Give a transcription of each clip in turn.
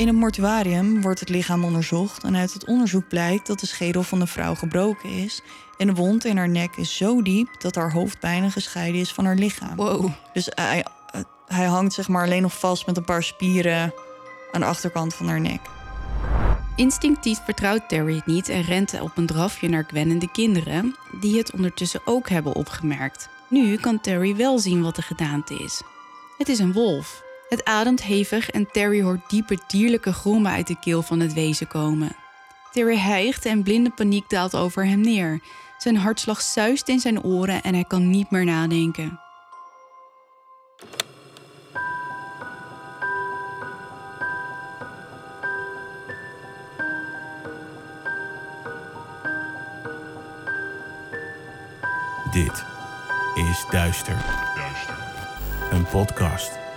In het mortuarium wordt het lichaam onderzocht en uit het onderzoek blijkt dat de schedel van de vrouw gebroken is en de wond in haar nek is zo diep dat haar hoofd bijna gescheiden is van haar lichaam. Wow. Dus hij, eh, hij hangt zeg maar alleen nog vast met een paar spieren aan de achterkant van haar nek. Instinctief vertrouwt Terry het niet en rent op een drafje naar Gwen en de kinderen, die het ondertussen ook hebben opgemerkt. Nu kan Terry wel zien wat de gedaante is. Het is een wolf. Het ademt hevig en Terry hoort diepe dierlijke grommen uit de keel van het wezen komen. Terry hijgt en blinde paniek daalt over hem neer. Zijn hartslag zuist in zijn oren en hij kan niet meer nadenken. Dit is Duister. Een podcast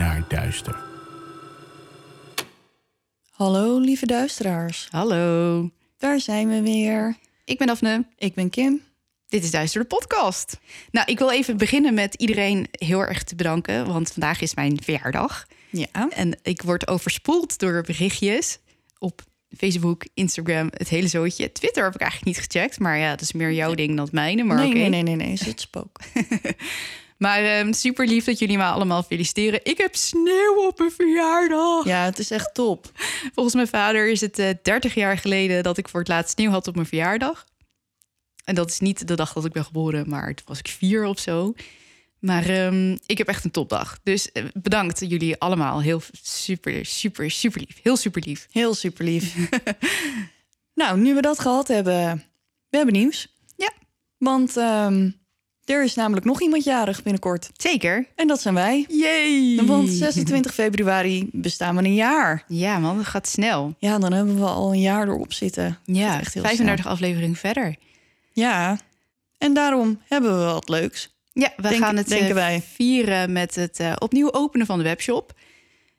naar duister. Hallo lieve duisteraars, Hallo, daar zijn we weer. ik ben Daphne. Ik ben Kim. Dit is Duister de podcast. Nou, ik wil even beginnen met iedereen heel erg te bedanken, want vandaag is mijn verjaardag. Ja, En ik word overspoeld door berichtjes op Facebook, Instagram, het hele zootje. Twitter heb ik eigenlijk niet gecheckt, maar ja, dat is meer jouw ding dan het mijne. Maar nee, oké. nee, nee, nee, nee, is het spook. Maar ehm, super lief dat jullie me allemaal feliciteren. Ik heb sneeuw op mijn verjaardag. Ja, het is echt top. Volgens mijn vader is het eh 30 jaar geleden dat ik voor het laatst sneeuw had op mijn verjaardag. En dat is niet de dag dat ik ben geboren, maar toen was ik vier of zo. Maar ehm, ik heb echt een topdag. Dus eh, bedankt jullie allemaal. Heel super, super, super lief. Heel super lief. Heel super lief. nou, nu we dat gehad hebben, we hebben nieuws. Ja. Want ehm, er is namelijk nog iemand jarig binnenkort. Zeker. En dat zijn wij. Yay! Want 26 februari bestaan we een jaar. Ja man, dat gaat snel. Ja, dan hebben we al een jaar erop zitten. Ja, echt heel 35 afleveringen verder. Ja, en daarom hebben we wat leuks. Ja, we Denk- gaan het denken eh, wij. vieren met het eh, opnieuw openen van de webshop.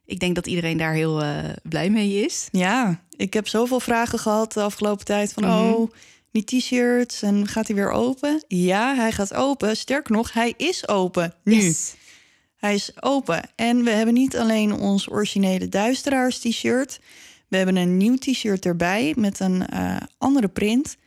Ik denk dat iedereen daar heel eh, blij mee is. Ja, ik heb zoveel vragen gehad de afgelopen tijd van... Mhm. oh, die t-shirts en gaat hij weer open? Ja, hij gaat open. Sterker nog, hij is open nu. Yes. Hij is open. En we hebben niet alleen ons originele Duisteraars t-shirt. We hebben een nieuw t-shirt erbij met een eh, andere print.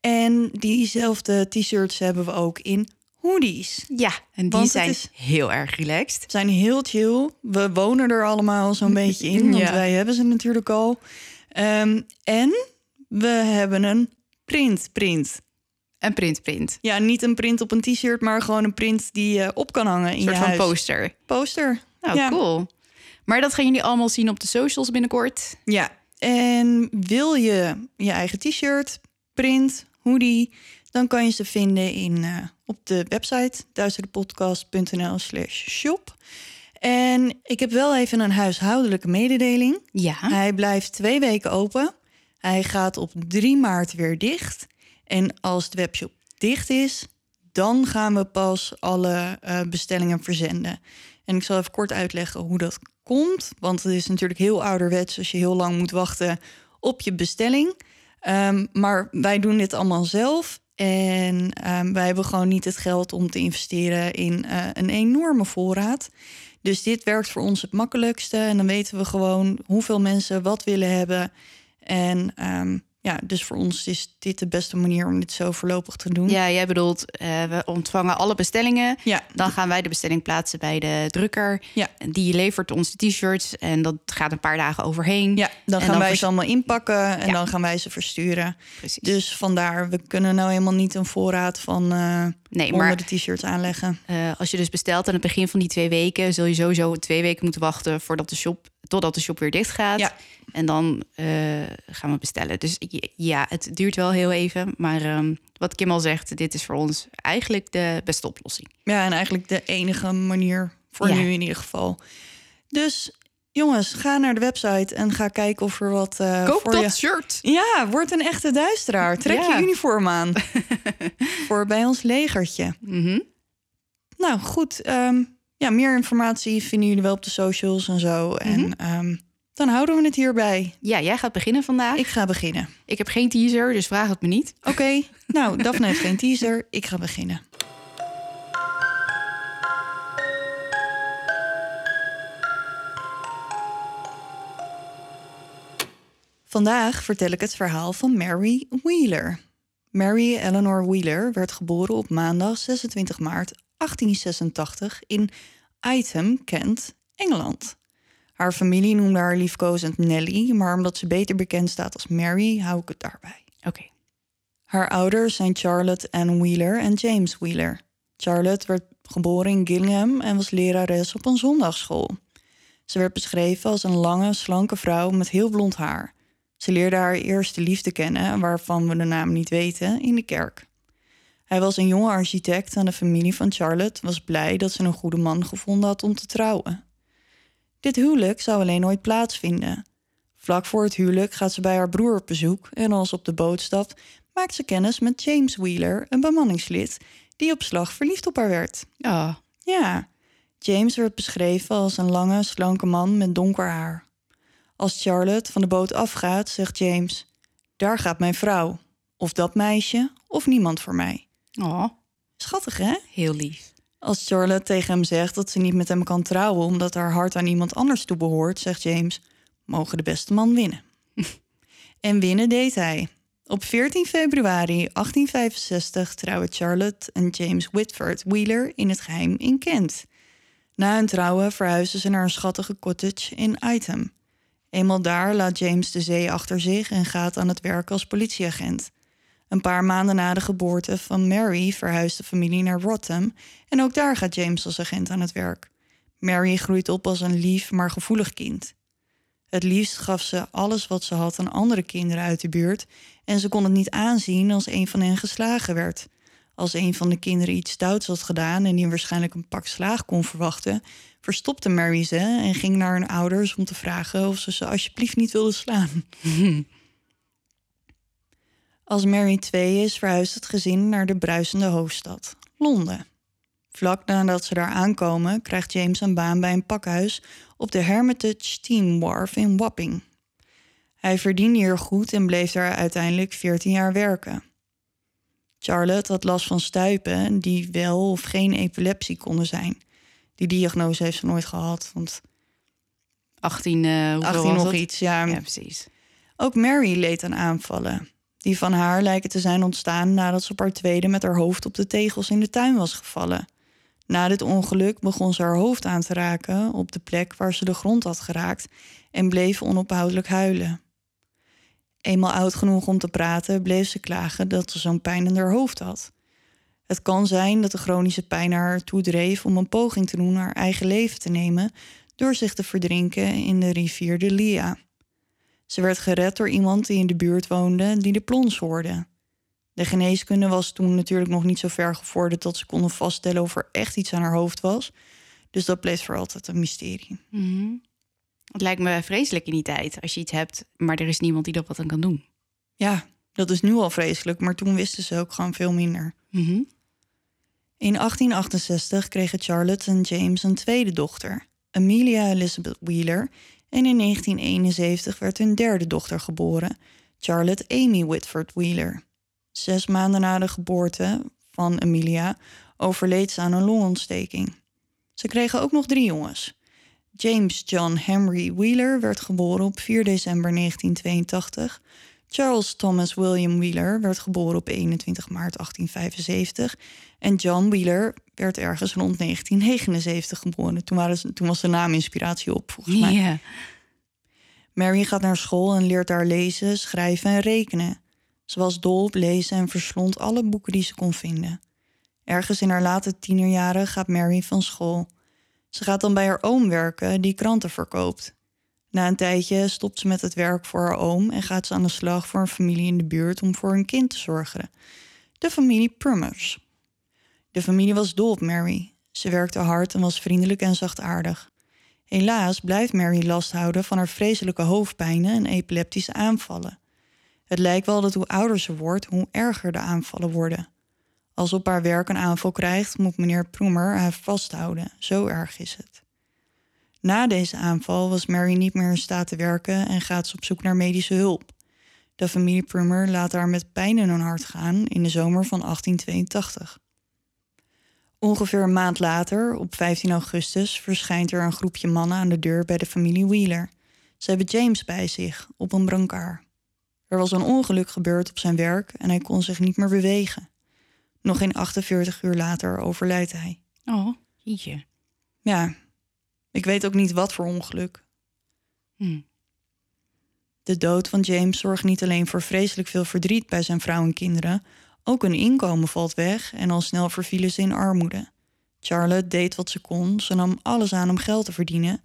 En diezelfde t-shirts hebben we ook in hoodies. Ja, en die zijn is- heel erg relaxed. Zijn heel chill. We wonen er allemaal zo'n beetje in, want Ja. wij hebben ze natuurlijk al. Ehm, en we hebben een print print. En print print. Ja, niet een print op een t-shirt, maar gewoon een print die je op kan hangen in Een soort je van huis. poster. Poster. Nou, Ja. cool. Maar dat gaan jullie allemaal zien op de socials binnenkort. Ja, en wil je je eigen t-shirt, print, hoodie, dan kan je ze vinden in, eh, op de website duizendepodcast.nl slash shop. En ik heb wel even een huishoudelijke mededeling. Ja. Hij blijft twee weken open. Hij gaat op 3 maart weer dicht. En als de webshop dicht is, dan gaan we pas alle eh, bestellingen verzenden. En ik zal even kort uitleggen hoe dat komt. Want het is natuurlijk heel ouderwets als je heel lang moet wachten op je bestelling. Ehm, maar wij doen dit allemaal zelf. En ehm, wij hebben gewoon niet het geld om te investeren in eh, een enorme voorraad. Dus dit werkt voor ons het makkelijkste. En dan weten we gewoon hoeveel mensen wat willen hebben. En ehm, ja, dus voor ons is dit de beste manier om dit zo voorlopig te doen. Ja, jij bedoelt, eh, we ontvangen alle bestellingen. Ja. Dan gaan wij de bestelling plaatsen bij de drukker. Ja. Die levert ons de t-shirts. En dat gaat een paar dagen overheen. Ja, dan En gaan dan wij ze allemaal inpakken en Ja. dan gaan wij ze versturen. Precies. Dus vandaar, we kunnen nou helemaal niet een voorraad van eh nee, onder maar de t-shirts aanleggen. eh, als je dus bestelt aan het begin van die twee weken... zul je sowieso twee weken moeten wachten voordat de shop, totdat de shop weer dicht gaat. Ja. En dan eh, gaan we bestellen. Dus ja, het duurt wel heel even. Maar ehm, wat Kim al zegt, dit is voor ons eigenlijk de beste oplossing. Ja, en eigenlijk de enige manier voor Ja. nu in ieder geval. Dus jongens, ga naar de website en ga kijken of er wat uh, Koop voor dat je... shirt. Ja, word een echte duisteraar. Trek Ja. je uniform aan. voor bij ons legertje. Mhm. Nou, goed. ehm, ja, meer informatie vinden jullie wel op de socials en zo. En ehm, dan houden we het hierbij. Ja, jij gaat beginnen vandaag. Ik Ik, ga beginnen. heb geen teaser, dus vraag het me niet. Oké, nou, Daphne heeft geen teaser. Ik ga beginnen. Vandaag vertel ik het verhaal van Mary Wheeler. Mary Eleanor Wheeler werd geboren op maandag 26 maart 1886 in Igham, Kent, Engeland. Haar familie noemde haar liefkozend Nelly, maar omdat ze beter bekend staat als Mary, hou ik het daarbij. Oké. Haar ouders zijn Charlotte Ann Wheeler en James Wheeler. Charlotte werd geboren in Gillingham en was lerares op een zondagschool. Ze werd beschreven als een lange, slanke vrouw met heel blond haar. Ze leerde haar eerste liefde kennen, waarvan we de naam niet weten, in de kerk. Hij was een jonge architect en de familie van Charlotte was blij dat ze een goede man gevonden had om te trouwen. Dit huwelijk zou alleen nooit plaatsvinden. Vlak voor het huwelijk gaat ze bij haar broer op bezoek en als ze op de boot stapt, maakt ze kennis met James Wheeler, een bemanningslid, die op slag verliefd op haar werd. Oh, Ja, James werd beschreven als een lange, slanke man met donker haar. Als Charlotte van de boot afgaat, zegt James: Daar gaat mijn vrouw. Of dat meisje, of niemand voor mij. oh, Schattig, hè? heel lief. Als Charlotte tegen hem zegt dat ze niet met hem kan trouwen omdat haar hart aan iemand anders toebehoort, zegt James: Mogen de beste man winnen. en winnen deed hij. Op 14 februari 1865 trouwen Charlotte en James Whitford Wheeler in het geheim in Kent. Na hun trouwen verhuizen ze naar een schattige cottage in Igham. Eenmaal daar laat James de zee achter zich en gaat aan het werk als politieagent. Een paar maanden na de geboorte van Mary verhuist de familie naar Rotterdam en ook daar gaat James als agent aan het werk. Mary groeit op als een lief maar gevoelig kind. Het liefst gaf ze alles wat ze had aan andere kinderen uit de buurt en ze kon het niet aanzien als een van hen geslagen werd. Als een van de kinderen iets stouts had gedaan en die waarschijnlijk een pak slaag kon verwachten, verstopte Mary ze en ging naar hun ouders om te vragen of ze ze alsjeblieft niet wilden slaan. Als Mary 2 is, verhuist het gezin naar de bruisende hoofdstad, Londen. Vlak nadat ze daar aankomen, krijgt James een baan bij een pakhuis op de Hermitage Steam Wharf in Wapping. Hij verdiende hier goed en bleef daar uiteindelijk 14 jaar werken. Charlotte had last van stuipen die wel of geen epilepsie konden zijn. Die diagnose heeft ze nooit gehad, want 18, eh hoeveel 18 was nog iets, ja. Ja, precies. Ook Mary leed aan aanvallen. Die van haar lijken te zijn ontstaan nadat ze op haar tweede met haar hoofd op de tegels in de tuin was gevallen. Na dit ongeluk begon ze haar hoofd aan te raken op de plek waar ze de grond had geraakt en bleef onophoudelijk huilen. Eenmaal oud genoeg om te praten, bleef ze klagen dat ze zo'n pijn in haar hoofd had. Het kan zijn dat de chronische pijn haar ertoe dreef om een poging te doen haar eigen leven te nemen door zich te verdrinken in de rivier de Lia. Ze werd gered door iemand die in de buurt woonde die de plons hoorde. De geneeskunde was toen natuurlijk nog niet zo ver gevorderd dat ze konden vaststellen of er echt iets aan haar hoofd was. Dus dat bleef voor altijd een mysterie. Mhm. Het lijkt me vreselijk in die tijd als je iets hebt, maar er is niemand die er wat aan kan doen. Ja, dat is nu al vreselijk, maar toen wisten ze ook gewoon veel minder. Mhm. In 1868 kregen Charlotte en James een tweede dochter, Amelia Elizabeth Wheeler. En in 1971 werd hun derde dochter geboren, Charlotte Amy Whitford Wheeler. Zes maanden na de geboorte van Amelia overleed ze aan een longontsteking. Ze kregen ook nog drie jongens. James John Henry Wheeler werd geboren op 4 december 1982. Charles Thomas William Wheeler werd geboren op 21 maart 1875. En John Wheeler werd ergens rond 1979 geboren. Toen, waren ze, toen was de naam inspiratie op, volgens mij. Mary gaat naar school en leert daar lezen, schrijven en rekenen. Ze was dol op lezen en verslond alle boeken die ze kon vinden. Ergens in haar late tienerjaren gaat Mary van school. Ze gaat dan bij haar oom werken, die kranten verkoopt. Na een tijdje stopt ze met het werk voor haar oom en gaat ze aan de slag voor een familie in de buurt om voor hun kind te zorgen. De familie Prummers. De familie was dol op Mary. Ze werkte hard en was vriendelijk en zachtaardig. Helaas blijft Mary last houden van haar vreselijke hoofdpijnen en epileptische aanvallen. Het lijkt wel dat hoe ouder ze wordt, hoe erger de aanvallen worden. Als op haar werk een aanval krijgt, moet meneer Proemer haar vasthouden. Zo erg is het. Na deze aanval was Mary niet meer in staat te werken en gaat ze op zoek naar medische hulp. De familie Prummer laat haar met pijn in hun hart gaan in de zomer van 1882. Ongeveer een maand later, op 15 augustus, verschijnt er een groepje mannen aan de deur bij de familie Wheeler. Ze hebben James bij zich, op een brancard. Er was een ongeluk gebeurd op zijn werk en hij kon zich niet meer bewegen. Nog geen 48 uur later overlijdt hij. Oh, jeetje. Ja, ik weet ook niet wat voor ongeluk. Hm. De dood van James zorgt niet alleen voor vreselijk veel verdriet bij zijn vrouw en kinderen, ook hun inkomen valt weg en al snel vervielen ze in armoede. Charlotte deed wat ze kon, ze nam alles aan om geld te verdienen,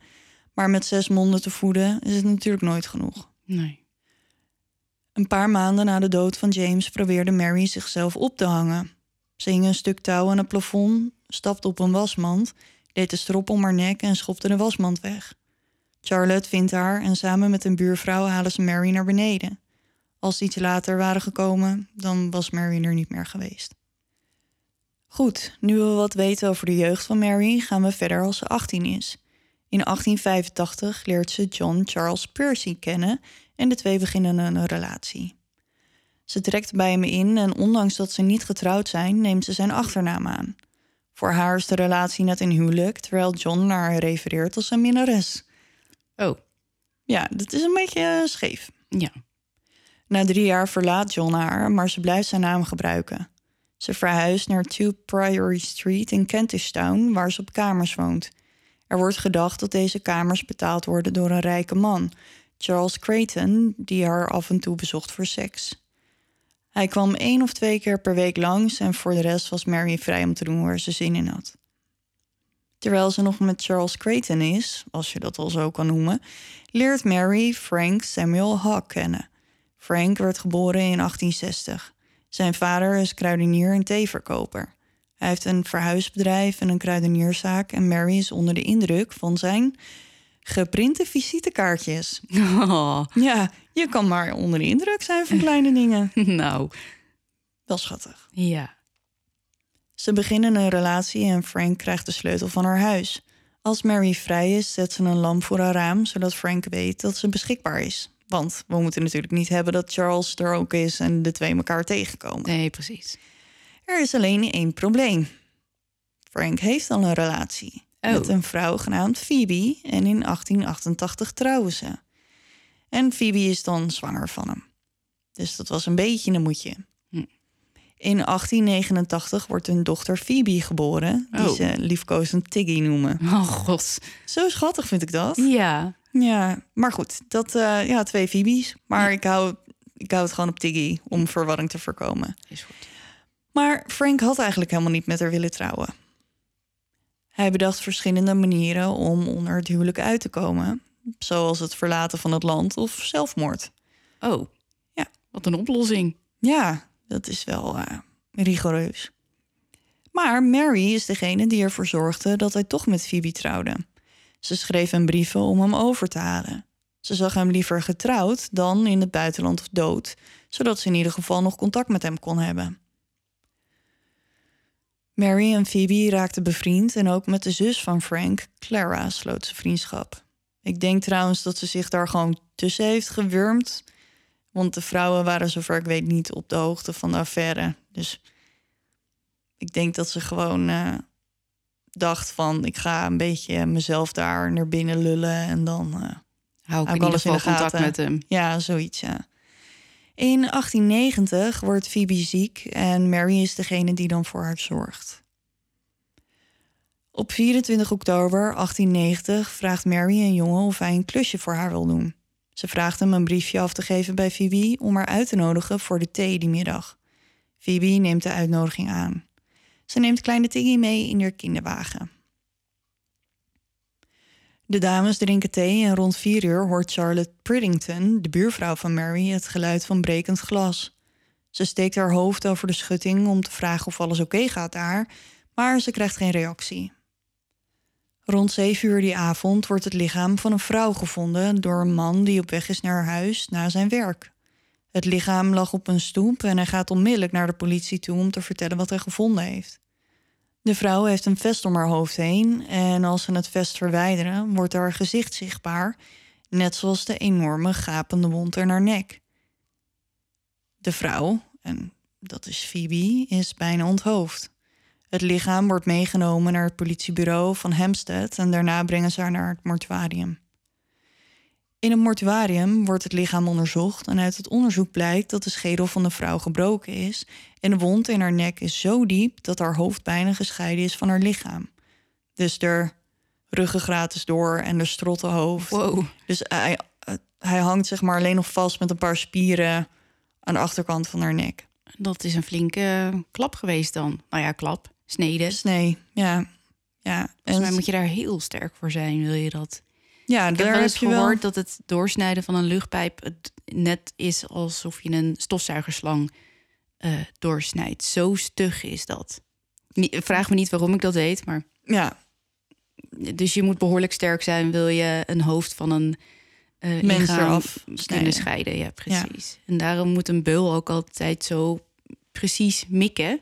maar met zes monden te voeden is het natuurlijk nooit genoeg. Nee. Een paar maanden na de dood van James probeerde Mary zichzelf op te hangen. Ze hing een stuk touw aan het plafond, stapte op een wasmand, deed de strop om haar nek en schopte de wasmand weg. Charlotte vindt haar en samen met een buurvrouw halen ze Mary naar beneden. Als ze iets later waren gekomen, dan was Mary er niet meer geweest. Goed, nu we wat weten over de jeugd van Mary, gaan we verder als ze 18 is. In 1885 leert ze John Charles Percy kennen en de twee beginnen een relatie. Ze trekt bij hem in en ondanks dat ze niet getrouwd zijn, neemt ze zijn achternaam aan. Voor haar is de relatie net een huwelijk, terwijl John naar haar refereert als zijn minnares. Oh, Ja, dat is een beetje eh, scheef. ja. Na drie jaar verlaat John haar, maar ze blijft zijn naam gebruiken. Ze verhuist naar 2 Priory Street in Kentish Town, waar ze op kamers woont. Er wordt gedacht dat deze kamers betaald worden door een rijke man, Charles Creighton, die haar af en toe bezocht voor seks. Hij kwam één of twee keer per week langs en voor de rest was Mary vrij om te doen waar ze zin in had. Terwijl ze nog met Charles Creighton is, als je dat al zo kan noemen, leert Mary Frank Samuel Hawk kennen. Frank werd geboren in 1860. Zijn vader is kruidenier en theeverkoper. Hij heeft een verhuisbedrijf en een kruidenierszaak en Mary is onder de indruk van zijn geprinte visitekaartjes. Oh, Ja, je kan maar onder de indruk zijn van kleine dingen. nou, Wel schattig. ja. Ze beginnen een relatie en Frank krijgt de sleutel van haar huis. Als Mary vrij is, zet ze een lamp voor haar raam, zodat Frank weet dat ze beschikbaar is. Want we moeten natuurlijk niet hebben dat Charles er ook is en de twee elkaar tegenkomen. Nee, precies. Er is alleen één probleem. Frank heeft al een relatie Oh. met een vrouw genaamd Phoebe en in 1888 trouwen ze. En Phoebe is dan zwanger van hem. Dus dat was een beetje een moedje. Hm. In 1889 wordt hun dochter Phoebe geboren, die Oh. ze liefkozend Tiggy noemen. Oh, god. Zo schattig vind ik dat. Ja. Ja, maar goed, dat, eh, ja, twee Phoebe's. Maar ik, hou, ik hou het gewoon op Tiggy om verwarring te voorkomen. Is goed. Maar Frank had eigenlijk helemaal niet met haar willen trouwen. Hij bedacht verschillende manieren om onder het huwelijk uit te komen, zoals het verlaten van het land of zelfmoord. Oh. Ja. Wat een oplossing. Ja, dat is wel eh, rigoureus. Maar Mary is degene die ervoor zorgde dat hij toch met Phoebe trouwde. Ze schreef hem brieven om hem over te halen. Ze zag hem liever getrouwd dan in het buitenland of dood, zodat ze in ieder geval nog contact met hem kon hebben. Mary en Phoebe raakten bevriend en ook met de zus van Frank, Clara, sloot ze vriendschap. Ik denk trouwens dat ze zich daar gewoon tussen heeft gewurmd. Want de vrouwen waren, zover ik weet, niet op de hoogte van de affaire. Dus ik denk dat ze gewoon eh, dacht van... ik ga een beetje mezelf daar naar binnen lullen en dan... eh, Hou ik ik alles in de contact gaten. met hem. ja, zoiets, ja. In 1890 wordt Phoebe ziek en Mary is degene die dan voor haar zorgt. Op 24 oktober 1890 vraagt Mary een jongen of hij een klusje voor haar wil doen. Ze vraagt hem een briefje af te geven bij Phoebe om haar uit te nodigen voor de thee die middag. Phoebe neemt de uitnodiging aan. Ze neemt kleine Tiggy mee in haar kinderwagen. De dames drinken thee en rond vier uur hoort Charlotte Priddington, de buurvrouw van Mary, het geluid van brekend glas. Ze steekt haar hoofd over de schutting om te vragen of alles oké gaat daar, maar ze krijgt geen reactie. Rond 7 uur die avond wordt het lichaam van een vrouw gevonden door een man die op weg is naar huis na zijn werk. Het lichaam lag op een stoep en hij gaat onmiddellijk naar de politie toe om te vertellen wat hij gevonden heeft. De vrouw heeft een vest om haar hoofd heen en als ze het vest verwijderen, wordt haar gezicht zichtbaar, net zoals de enorme gapende wond in haar nek. De vrouw, en dat is Phoebe, is bijna onthoofd. Het lichaam wordt meegenomen naar het politiebureau van Hampstead en daarna brengen ze haar naar het mortuarium. In het mortuarium wordt het lichaam onderzocht en uit het onderzoek blijkt dat de schedel van de vrouw gebroken is en de wond in haar nek is zo diep dat haar hoofd bijna gescheiden is van haar lichaam. Dus de ruggengraat is door en de strottenhoofd. Wow. Dus hij, hij hangt zeg maar alleen nog vast met een paar spieren aan de achterkant van haar nek. Dat is een flinke klap geweest dan. Nou ja, klap, snede. Dus nee, ja. ja. Volgens mij moet je daar heel sterk voor zijn, wil je dat? Ja, Ik heb daar heb je wel. gehoord dat het doorsnijden van een luchtpijp het net is alsof je een stofzuigerslang eh, doorsnijdt. Zo stug is dat. Vraag me niet waarom ik dat weet, maar Ja, dus je moet behoorlijk sterk zijn, wil je een hoofd van een eh Mens eraf kunnen scheiden. Ja, precies. En daarom moet een beul ook altijd zo precies mikken,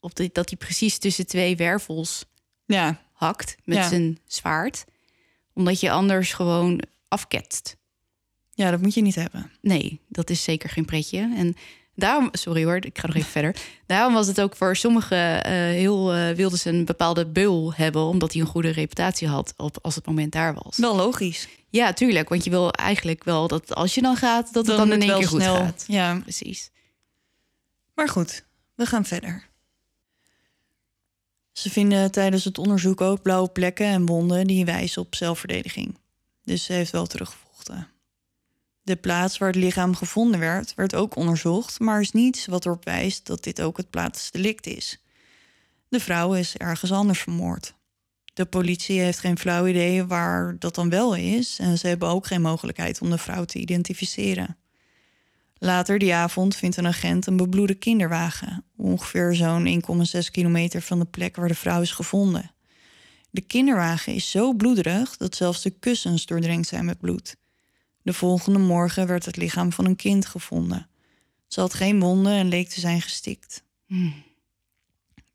op de, dat hij precies tussen twee wervels ja, hakt met Ja. zijn zwaard, omdat je anders gewoon afketst. ja, dat moet je niet hebben. Nee, dat is zeker geen pretje. En daarom, sorry hoor, ik ga nog even verder. Daarom was het ook voor sommigen eh, heel eh wilden ze een bepaalde beul hebben, omdat hij een goede reputatie had op, als het moment daar was. Wel logisch. Ja, tuurlijk, want je wil eigenlijk wel dat als je dan gaat, dat het dan, in één keer goed snel. gaat. Ja, Precies. maar goed, we gaan verder. Ze vinden tijdens het onderzoek ook blauwe plekken en wonden die wijzen op zelfverdediging. Dus ze heeft wel teruggevochten. De plaats waar het lichaam gevonden werd, werd ook onderzocht, maar is niets wat erop wijst dat dit ook het plaatsdelict is. De vrouw is ergens anders vermoord. De politie heeft geen flauw idee waar dat dan wel is en ze hebben ook geen mogelijkheid om de vrouw te identificeren. Later die avond vindt een agent een bebloede kinderwagen, ongeveer zo'n 1,6 kilometer van de plek waar de vrouw is gevonden. De kinderwagen is zo bloederig dat zelfs de kussens doordrenkt zijn met bloed. De volgende morgen werd het lichaam van een kind gevonden. Ze had geen wonden en leek te zijn gestikt. Hmm.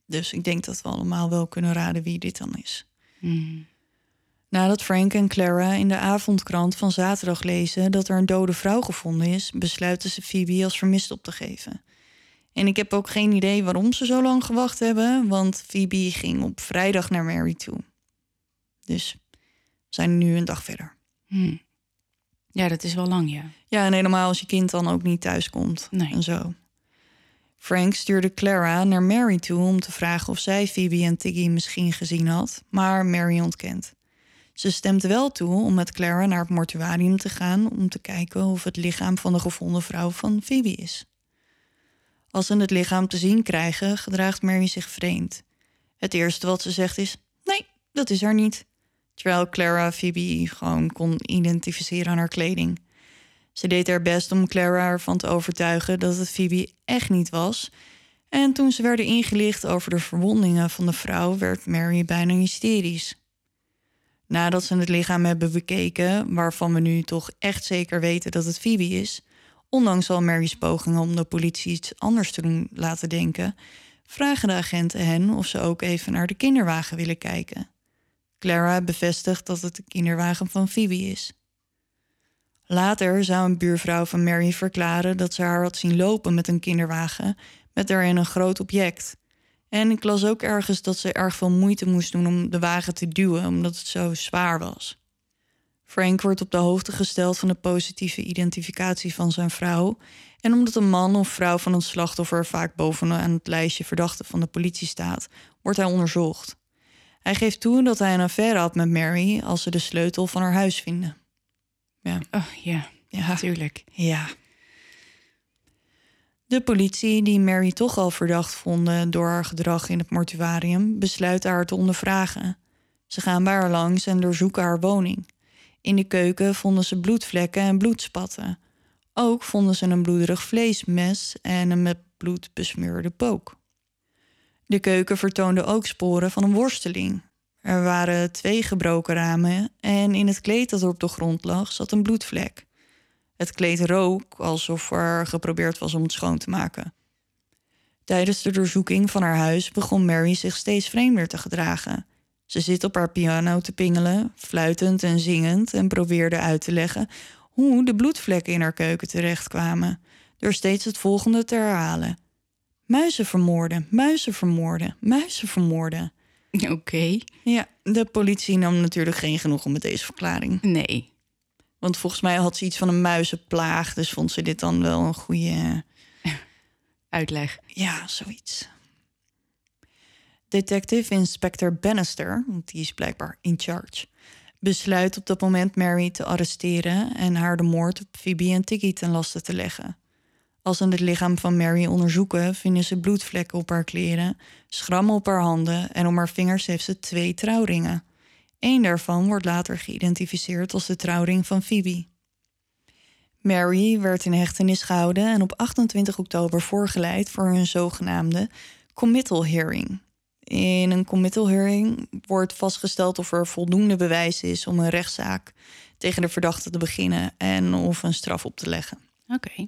Dus ik denk dat we allemaal wel kunnen raden wie dit dan is. Hmm. Nadat Frank en Clara in de avondkrant van zaterdag lezen dat er een dode vrouw gevonden is, besluiten ze Phoebe als vermist op te geven. En ik heb ook geen idee waarom ze zo lang gewacht hebben, want Phoebe ging op vrijdag naar Mary toe. Dus we zijn nu een dag verder. Hmm. Ja, dat is wel lang, ja. Ja, en helemaal als je kind dan ook niet thuis komt Nee. en zo. Frank stuurde Clara naar Mary toe om te vragen of zij Phoebe en Tiggy misschien gezien had, maar Mary ontkent. Ze stemt wel toe om met Clara naar het mortuarium te gaan om te kijken of het lichaam van de gevonden vrouw van Phoebe is. Als ze het lichaam te zien krijgen, gedraagt Mary zich vreemd. Het eerste wat ze zegt is: Nee, dat is er niet. Terwijl Clara Phoebe gewoon kon identificeren aan haar kleding. Ze deed haar best om Clara ervan te overtuigen dat het Phoebe echt niet was. En toen ze werden ingelicht over de verwondingen van de vrouw, werd Mary bijna hysterisch. Nadat ze het lichaam hebben bekeken, waarvan we nu toch echt zeker weten dat het Phoebe is, ondanks al Mary's pogingen om de politie iets anders te doen laten denken, vragen de agenten hen of ze ook even naar de kinderwagen willen kijken. Clara bevestigt dat het de kinderwagen van Phoebe is. Later zou een buurvrouw van Mary verklaren dat ze haar had zien lopen met een kinderwagen met daarin een groot object. En ik las ook ergens dat ze erg veel moeite moest doen om de wagen te duwen, omdat het zo zwaar was. Frank wordt op de hoogte gesteld van de positieve identificatie van zijn vrouw. En omdat een man of vrouw van het slachtoffer vaak bovenaan het lijstje verdachten van de politie staat, wordt hij onderzocht. Hij geeft toe dat hij een affaire had met Mary als ze de sleutel van haar huis vinden. Ja, Oh, ja, ja. natuurlijk. Ja. De politie, die Mary toch al verdacht vonden door haar gedrag in het mortuarium, besluit haar te ondervragen. Ze gaan bij haar langs en doorzoeken haar woning. In de keuken vonden ze bloedvlekken en bloedspatten. Ook vonden ze een bloederig vleesmes en een met bloed besmeurde pook. De keuken vertoonde ook sporen van een worsteling. Er waren twee gebroken ramen en in het kleed dat op de grond lag zat een bloedvlek. Het kleed rook alsof er geprobeerd was om het schoon te maken. Tijdens de doorzoeking van haar huis begon Mary zich steeds vreemder te gedragen. Ze zit op haar piano te pingelen, fluitend en zingend, en probeerde uit te leggen hoe de bloedvlekken in haar keuken terechtkwamen, door steeds het volgende te herhalen: Muizen vermoorden, muizen vermoorden, muizen vermoorden. Oké. Ja, de politie nam natuurlijk geen genoegen met deze verklaring. Nee. Want volgens mij had ze iets van een muizenplaag, dus vond ze dit dan wel een goede. Uitleg. Ja, zoiets. Detective Inspector Bannister, want die is blijkbaar in charge, besluit op dat moment Mary te arresteren en haar de moord op Phoebe en Tiggy ten laste te leggen. Als ze het lichaam van Mary onderzoeken, vinden ze bloedvlekken op haar kleren, schrammen op haar handen en om haar vingers heeft ze twee trouwringen. Eén daarvan wordt later geïdentificeerd als de trouwring van Phoebe. Mary werd in hechtenis gehouden en op 28 oktober voorgeleid voor een zogenaamde committal hearing. In een committal hearing wordt vastgesteld of er voldoende bewijs is om een rechtszaak tegen de verdachte te beginnen en of een straf op te leggen. Oké.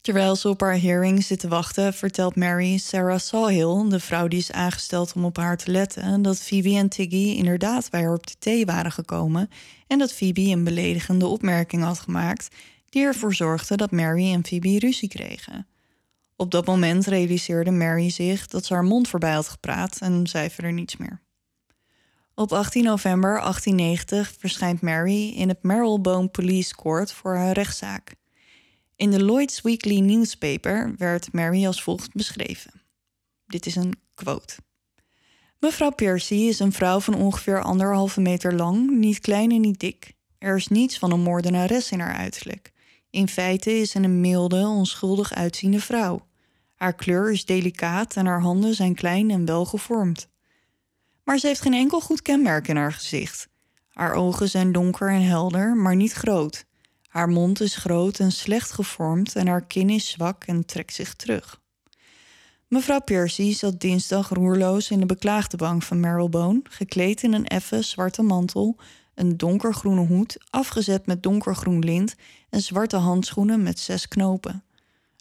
Terwijl ze op haar hearing zit te wachten, vertelt Mary Sarah Sawhill, de vrouw die is aangesteld om op haar te letten, dat Phoebe en Tiggy inderdaad bij haar op de thee waren gekomen en dat Phoebe een beledigende opmerking had gemaakt die ervoor zorgde dat Mary en Phoebe ruzie kregen. Op dat moment realiseerde Mary zich dat ze haar mond voorbij had gepraat en zei verder niets meer. Op 18 november 1890 verschijnt Mary in het Marylebone Police Court voor haar rechtszaak. In de Lloyd's Weekly Newspaper werd Mary als volgt beschreven. Dit is een quote. Mevrouw Percy is een vrouw van ongeveer anderhalve meter lang, niet klein en niet dik. Er is niets van een moordenares in haar uiterlijk. In feite is ze een milde, onschuldig uitziende vrouw. Haar kleur is delicaat en haar handen zijn klein en wel gevormd. Maar ze heeft geen enkel goed kenmerk in haar gezicht. Haar ogen zijn donker en helder, maar niet groot. Haar mond is groot en slecht gevormd en haar kin is zwak en trekt zich terug. Mevrouw Percy zat dinsdag roerloos in de beklaagde bank van Marylebone, gekleed in een effen zwarte mantel, een donkergroene hoed, afgezet met donkergroen lint en zwarte handschoenen met zes knopen.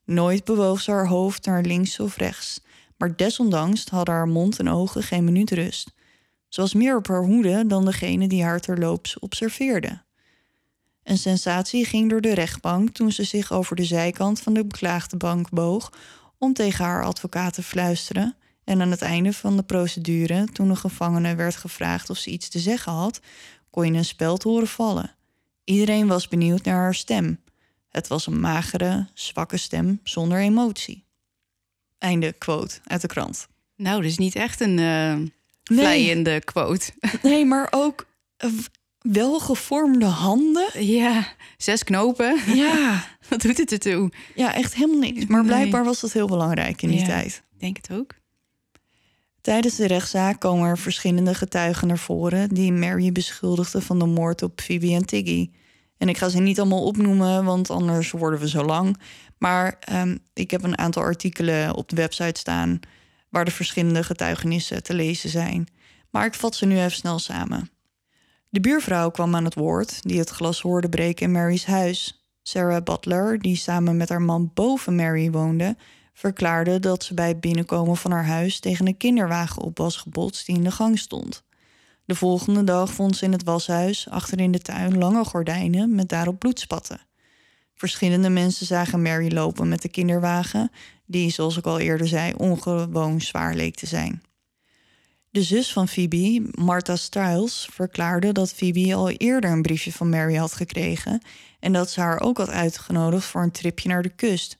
Nooit bewoog ze haar hoofd naar links of rechts, maar desondanks hadden haar mond en ogen geen minuut rust. Ze was meer op haar hoede dan degene die haar terloops observeerde. Een sensatie ging door de rechtbank toen ze zich over de zijkant van de beklaagde bank boog om tegen haar advocaat te fluisteren. En aan het einde van de procedure, toen de gevangene werd gevraagd of ze iets te zeggen had, kon je een speld horen vallen. Iedereen was benieuwd naar haar stem. Het was een magere, zwakke stem zonder emotie. Einde quote uit de krant. Nou, dus niet echt een uh, vlijende quote. Nee, maar ook welgevormde handen. Ja, zes knopen. Ja. Wat doet het ertoe? Ja, echt helemaal niks. Maar blijkbaar was dat heel belangrijk in die tijd. Ik denk het ook. Tijdens de rechtszaak komen er verschillende getuigen naar voren... die Mary beschuldigden van de moord op Phoebe en Tiggy. En ik ga ze niet allemaal opnoemen, want anders worden we zo lang. Maar um, ik heb een aantal artikelen op de website staan... waar de verschillende getuigenissen te lezen zijn. Maar ik vat ze nu even snel samen. De buurvrouw kwam aan het woord, die het glas hoorde breken in Mary's huis. Sarah Butler, die samen met haar man boven Mary woonde, verklaarde dat ze bij het binnenkomen van haar huis tegen een kinderwagen op was gebotst die in de gang stond. De volgende dag vond ze in het washuis achter in de tuin lange gordijnen met daarop bloedspatten. Verschillende mensen zagen Mary lopen met de kinderwagen, die, zoals ik al eerder zei, ongewoon zwaar leek te zijn. De zus van Phoebe, Martha Stiles, verklaarde dat Phoebe al eerder een briefje van Mary had gekregen en dat ze haar ook had uitgenodigd voor een tripje naar de kust.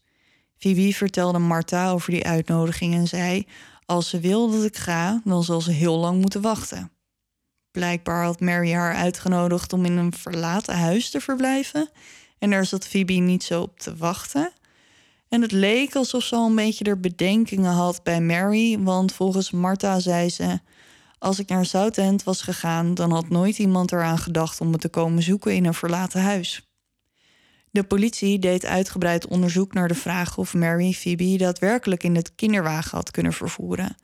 Phoebe vertelde Martha over die uitnodiging en zei: Als ze wil dat ik ga, dan zal ze heel lang moeten wachten. Blijkbaar had Mary haar uitgenodigd om in een verlaten huis te verblijven en daar zat Phoebe niet zo op te wachten. En het leek alsof ze al een beetje er bedenkingen had bij Mary, want volgens Martha zei ze: Als ik naar Southend was gegaan, dan had nooit iemand eraan gedacht om me te komen zoeken in een verlaten huis. De politie deed uitgebreid onderzoek naar de vraag of Mary Phoebe daadwerkelijk in het kinderwagen had kunnen vervoeren.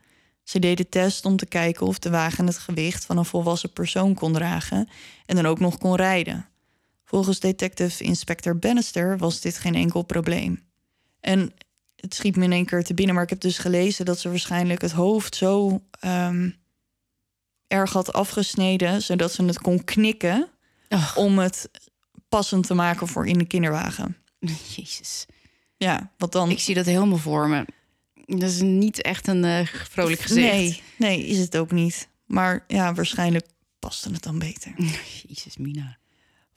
Ze deden test om te kijken of de wagen het gewicht van een volwassen persoon kon dragen en dan ook nog kon rijden. Volgens detective inspector Bannister was dit geen enkel probleem. En het schiet me in één keer te binnen, maar ik heb dus gelezen dat ze waarschijnlijk het hoofd zo ehm, erg had afgesneden, zodat ze het kon knikken om het passend te maken voor in de kinderwagen. Jezus. Ja, wat dan? Ik zie dat helemaal voor me. Dat is niet echt een eh, vrolijk gezicht. Nee, nee, is het ook niet. Maar ja, waarschijnlijk paste het dan beter. Jezus, Mina.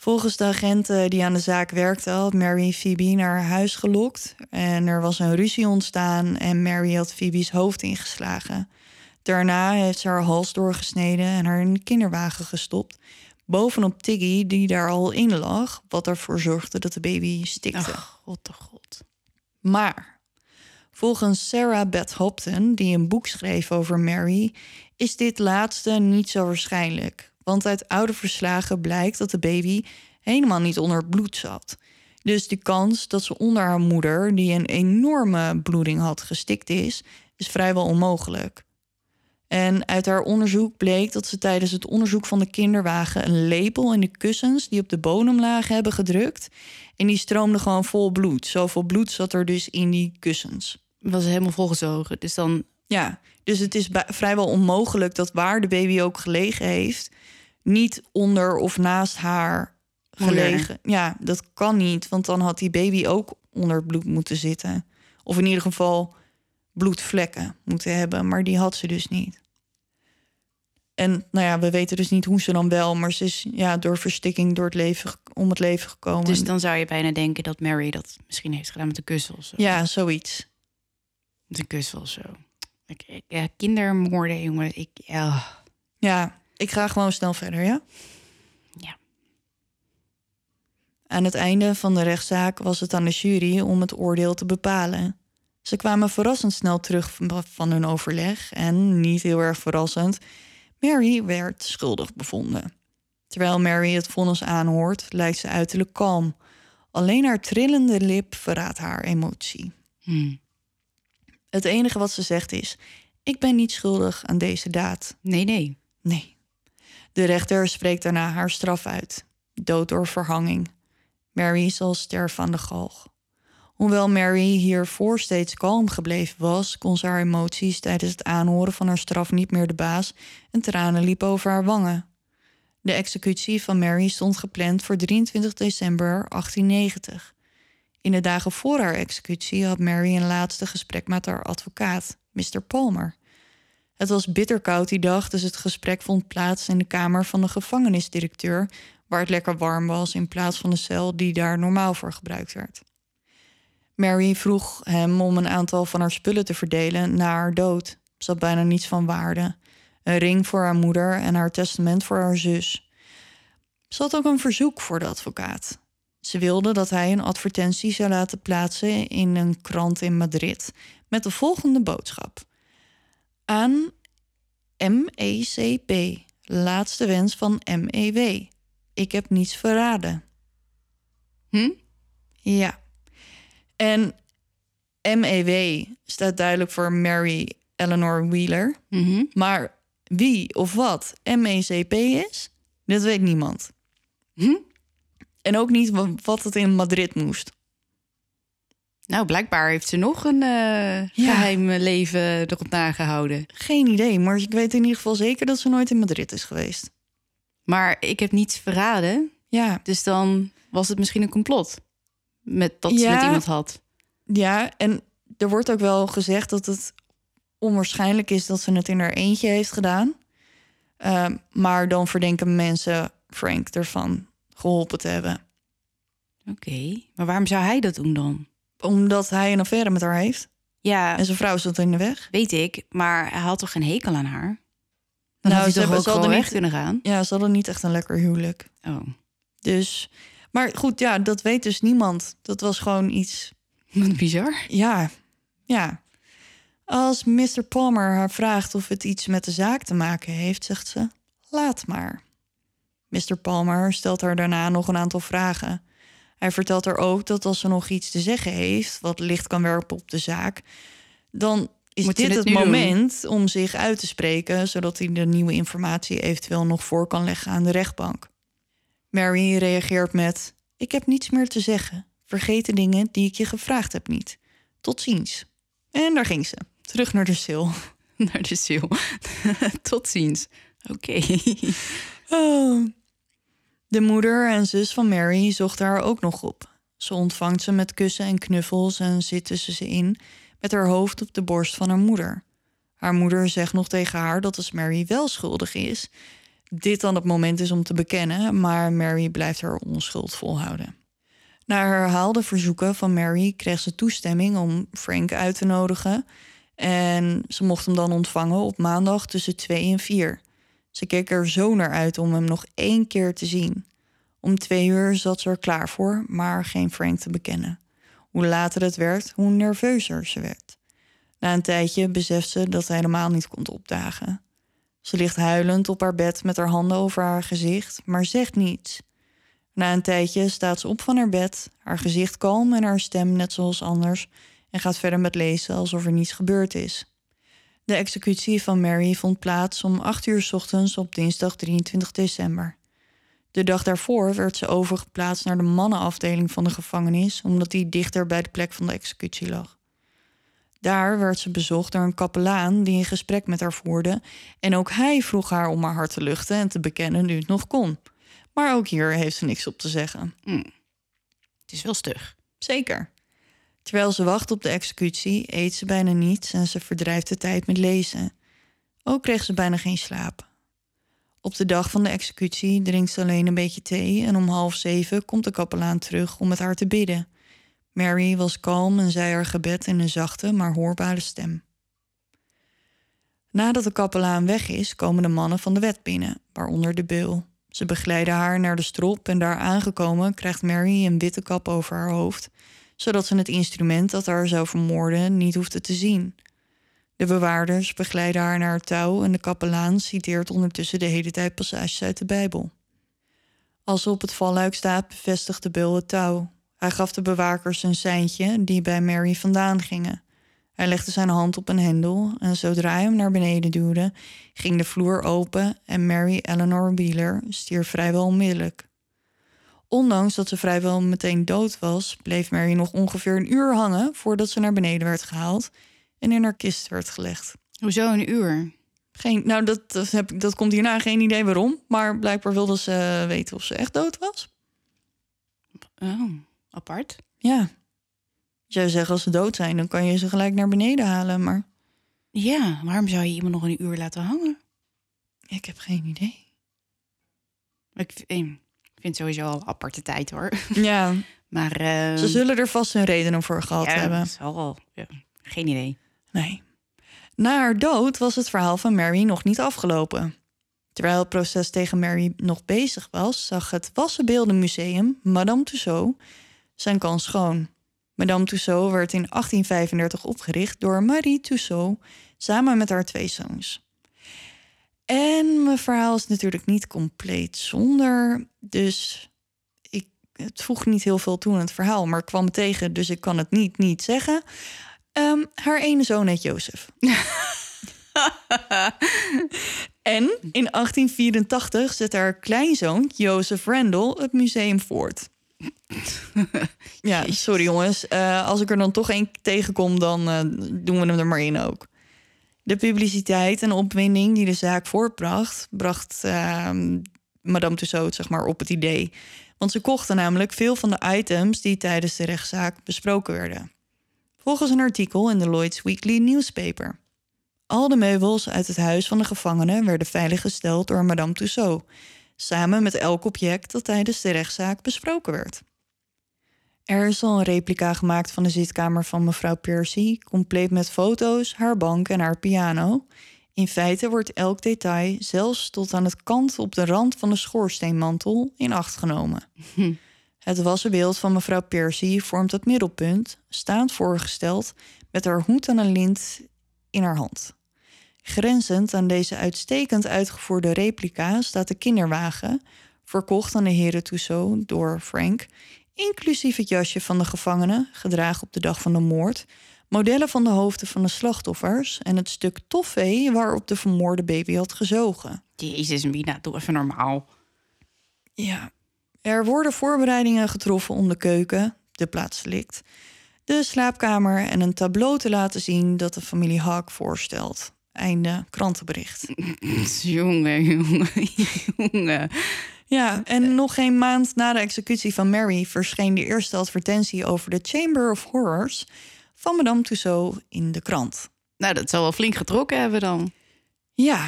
Volgens de agenten die aan de zaak werkten, had Mary Phoebe naar haar huis gelokt. En er was een ruzie ontstaan en Mary had Phoebe's hoofd ingeslagen. Daarna heeft ze haar hals doorgesneden en haar in de kinderwagen gestopt. Bovenop Tiggy, die daar al in lag, wat ervoor zorgde dat de baby stikte. Ach, god de god. Maar volgens Sarah Beth Hopton, die een boek schreef over Mary, is dit laatste niet zo waarschijnlijk. Want uit oude verslagen blijkt dat de baby helemaal niet onder bloed zat. Dus de kans dat ze onder haar moeder, die een enorme bloeding had, gestikt is, is vrijwel onmogelijk. En uit haar onderzoek bleek dat ze tijdens het onderzoek van de kinderwagen een lepel in de kussens die op de bodem lagen hebben gedrukt. En die stroomde gewoon vol bloed. Zoveel bloed zat er dus in die kussens. Was helemaal volgezogen. Dus dan. Ja, dus het is vrijwel onmogelijk dat waar de baby ook gelegen heeft, niet onder of naast haar gelegen. Ja, dat kan niet, want dan had die baby ook onder bloed moeten zitten. Of in ieder geval bloedvlekken moeten hebben, maar die had ze dus niet. En nou ja, we weten dus niet hoe ze dan wel, maar ze is ja, door verstikking door het leven, om het leven gekomen. Dus dan zou je bijna denken dat Mary dat misschien heeft gedaan met een kussen of zo. Ja, zoiets. Met een kussen of zo. Ik, ik, ja, kindermoorden, jongen. Ik, ja. Ja, ik ga gewoon snel verder, ja? Ja. Aan het einde van de rechtszaak was het aan de jury om het oordeel te bepalen. Ze kwamen verrassend snel terug van- hun overleg en, niet heel erg verrassend, Mary werd schuldig bevonden. Terwijl Mary het vonnis aanhoort, lijkt ze uiterlijk kalm. Alleen haar trillende lip verraadt haar emotie. Hm. Het enige wat ze zegt is: Ik ben niet schuldig aan deze daad. Nee, nee. Nee. De rechter spreekt daarna haar straf uit. Dood door verhanging. Mary zal sterven aan de galg. Hoewel Mary hiervoor steeds kalm gebleven was, kon ze haar emoties tijdens het aanhoren van haar straf niet meer de baas en tranen liepen over haar wangen. De executie van Mary stond gepland voor 23 december 1890. In de dagen voor haar executie had Mary een laatste gesprek met haar advocaat, Mr. Palmer. Het was bitterkoud die dag, dus het gesprek vond plaats in de kamer van de gevangenisdirecteur, waar het lekker warm was in plaats van de cel die daar normaal voor gebruikt werd. Mary vroeg hem om een aantal van haar spullen te verdelen na haar dood. Ze had bijna niets van waarde. Een ring voor haar moeder en haar testament voor haar zus. Ze had ook een verzoek voor de advocaat. Ze wilde dat hij een advertentie zou laten plaatsen in een krant in Madrid met de volgende boodschap aan MECP. Laatste wens van MEW. Ik heb niets verraden. Hm? Ja. En MEW staat duidelijk voor Mary Eleanor Wheeler. Mhm. Maar wie of wat MECP is, dat weet niemand. Hm? En ook niet wa- wat het in Madrid moest. Nou, blijkbaar heeft ze nog een Ja. geheim leven erop nagehouden. Geen idee, maar ik weet in ieder geval zeker dat ze nooit in Madrid is geweest. Maar ik heb niets verraden. Ja, Dus dan was het misschien een complot. Met dat ze met iemand had. Ja, en er wordt ook wel gezegd dat het onwaarschijnlijk is dat ze het in haar eentje heeft gedaan. Ehm, maar dan verdenken mensen Frank ervan geholpen te hebben. Oké. Maar waarom zou hij dat doen dan? Omdat hij een affaire met haar heeft. Ja, En zijn vrouw zat in de weg. weet ik. Maar hij had toch geen hekel aan haar? Nou, Dan ze hebben- ze hadden weg niet- kunnen gaan? Ja, ze hadden niet echt een lekker huwelijk. Oh, Dus, maar goed, ja, dat weet dus niemand. Dat was gewoon iets wat bizar. Ja, ja. Als Mr. Palmer haar vraagt of het iets met de zaak te maken heeft, zegt ze: laat maar. Mr. Palmer stelt haar daarna nog een aantal vragen. Hij vertelt haar ook dat als ze nog iets te zeggen heeft, wat licht kan werpen op de zaak, dan is Moet dit het het nu doen? moment om zich uit te spreken, zodat hij de nieuwe informatie eventueel nog voor kan leggen aan de rechtbank. Mary reageert met: Ik heb niets meer te zeggen. Vergeet de dingen die ik je gevraagd heb niet. Tot ziens. En daar ging ze. Terug naar de sil. Naar de ziel. Tot ziens. Oké. Oh. De moeder en zus van Mary zochten haar ook nog op. Ze ontvangt ze met kussen en knuffels en zit tussen ze in, met haar hoofd op de borst van haar moeder. Haar moeder zegt nog tegen haar dat als Mary wel schuldig is, dit dan het moment is om te bekennen, maar Mary blijft haar onschuld volhouden. Na herhaalde verzoeken van Mary kreeg ze toestemming om Frank uit te nodigen. En ze mocht hem dan ontvangen op maandag tussen 2 en 4. Ze keek er zo naar uit om hem nog één keer te zien. Om twee uur zat ze er klaar voor, maar geen Frank te bekennen. Hoe later het werd, hoe nerveuzer ze werd. Na een tijdje beseft ze dat hij helemaal niet komt opdagen. Ze ligt huilend op haar bed met haar handen over haar gezicht, maar zegt niets. Na een tijdje staat ze op van haar bed, haar gezicht kalm en haar stem net zoals anders, en gaat verder met lezen alsof er niets gebeurd is. De executie van Mary vond plaats om 8 uur 's ochtends op dinsdag 23 december. De dag daarvoor werd ze overgeplaatst naar de mannenafdeling van de gevangenis, omdat die dichter bij de plek van de executie lag. Daar werd ze bezocht door een kapelaan die een gesprek met haar voerde. En ook hij vroeg haar om haar hart te luchten en te bekennen nu het nog kon. Maar ook hier heeft ze niks op te zeggen. Het is wel stug. Zeker. Terwijl ze wacht op de executie, eet ze bijna niets en ze verdrijft de tijd met lezen. Ook kreeg ze bijna geen slaap. Op de dag van de executie drinkt ze alleen een beetje thee en om half zeven komt de kapelaan terug om met haar te bidden. Mary was kalm en zei haar gebed in een zachte maar hoorbare stem. Nadat de kapelaan weg is, komen de mannen van de wet binnen, waaronder de beul. Ze begeleiden haar naar de strop en daar aangekomen krijgt Mary een witte kap over haar hoofd, zodat ze het instrument dat haar zou vermoorden niet hoefde te zien. De bewaarders begeleiden haar naar het touw en de kapelaan citeert ondertussen de hele tijd passages uit de Bijbel. Als ze op het valluik staat, bevestigt de beul het touw. Hij gaf de bewakers een seintje die bij Mary vandaan gingen. Hij legde zijn hand op een hendel en zodra hij hem naar beneden duwde, ging de vloer open en Mary Eleanor Wheeler stierf vrijwel onmiddellijk. Ondanks dat ze vrijwel meteen dood was, bleef Mary nog ongeveer een uur hangen voordat ze naar beneden werd gehaald en in haar kist werd gelegd. Hoezo een uur? Geen, nou, dat, dat, heb, dat komt hierna geen idee waarom, maar blijkbaar wilde ze weten of ze echt dood was. Oh, apart. Ja. Zou zeggen, als ze dood zijn, dan kan je ze gelijk naar beneden halen, maar Ja, waarom zou je iemand nog een uur laten hangen? ik heb geen idee. Ik ik vind het sowieso al een aparte tijd hoor. Ja, Maar eh, ze zullen er vast hun redenen voor gehad ja, hebben. zal wel. Ja, geen idee. Nee. Na haar dood was het verhaal van Mary nog niet afgelopen. Terwijl het proces tegen Mary nog bezig was, zag het Wassenbeeldenmuseum, Madame Tussaud, zijn kans schoon. Madame Tussaud werd in 1835 opgericht door Marie Tussaud samen met haar twee zoons. En mijn verhaal is natuurlijk niet compleet zonder, dus ik, het voegt niet heel veel toe aan het verhaal, maar ik kwam tegen, dus ik kan het niet niet zeggen. Ehm, haar ene zoon heet Jozef. en in 1884 zet haar kleinzoon, Jozef Randall, het museum voort. ja, sorry jongens. Eh, als ik er dan toch één tegenkom, dan eh, doen we hem er maar in ook. De publiciteit en opwinding die de zaak voortbracht, bracht ehm, Madame Tussaud zeg maar, op het idee. Want ze kochten namelijk veel van de items die tijdens de rechtszaak besproken werden. Volgens een artikel in de Lloyd's Weekly Newspaper. Al de meubels uit het huis van de gevangenen werden veiliggesteld door Madame Tussaud, samen met elk object dat tijdens de rechtszaak besproken werd. Er is al een replica gemaakt van de zitkamer van mevrouw Percy, compleet met foto's, haar bank en haar piano. In feite wordt elk detail, zelfs tot aan het kant op de rand van de schoorsteenmantel, in acht genomen. Het wassenbeeld van mevrouw Percy vormt het middelpunt, staand voorgesteld met haar hoed aan een lint in haar hand. Grenzend aan deze uitstekend uitgevoerde replica staat de kinderwagen, verkocht aan de heren Tussaud door Frank, inclusief het jasje van de gevangene, gedragen op de dag van de moord, modellen van de hoofden van de slachtoffers en het stuk toffee waarop de vermoorde baby had gezogen. Jezus, Mina, doe even normaal. Ja. Er worden voorbereidingen getroffen om de keuken, de plaats likt, de slaapkamer en een tableau te laten zien dat de familie Hawk voorstelt. Einde krantenbericht. jongen, jongen, jongen. Ja, en nog geen maand na de executie van Mary verscheen de eerste advertentie over de Chamber of Horrors van Madame Tussaud in de krant. Nou, dat zal wel flink getrokken hebben dan. Ja,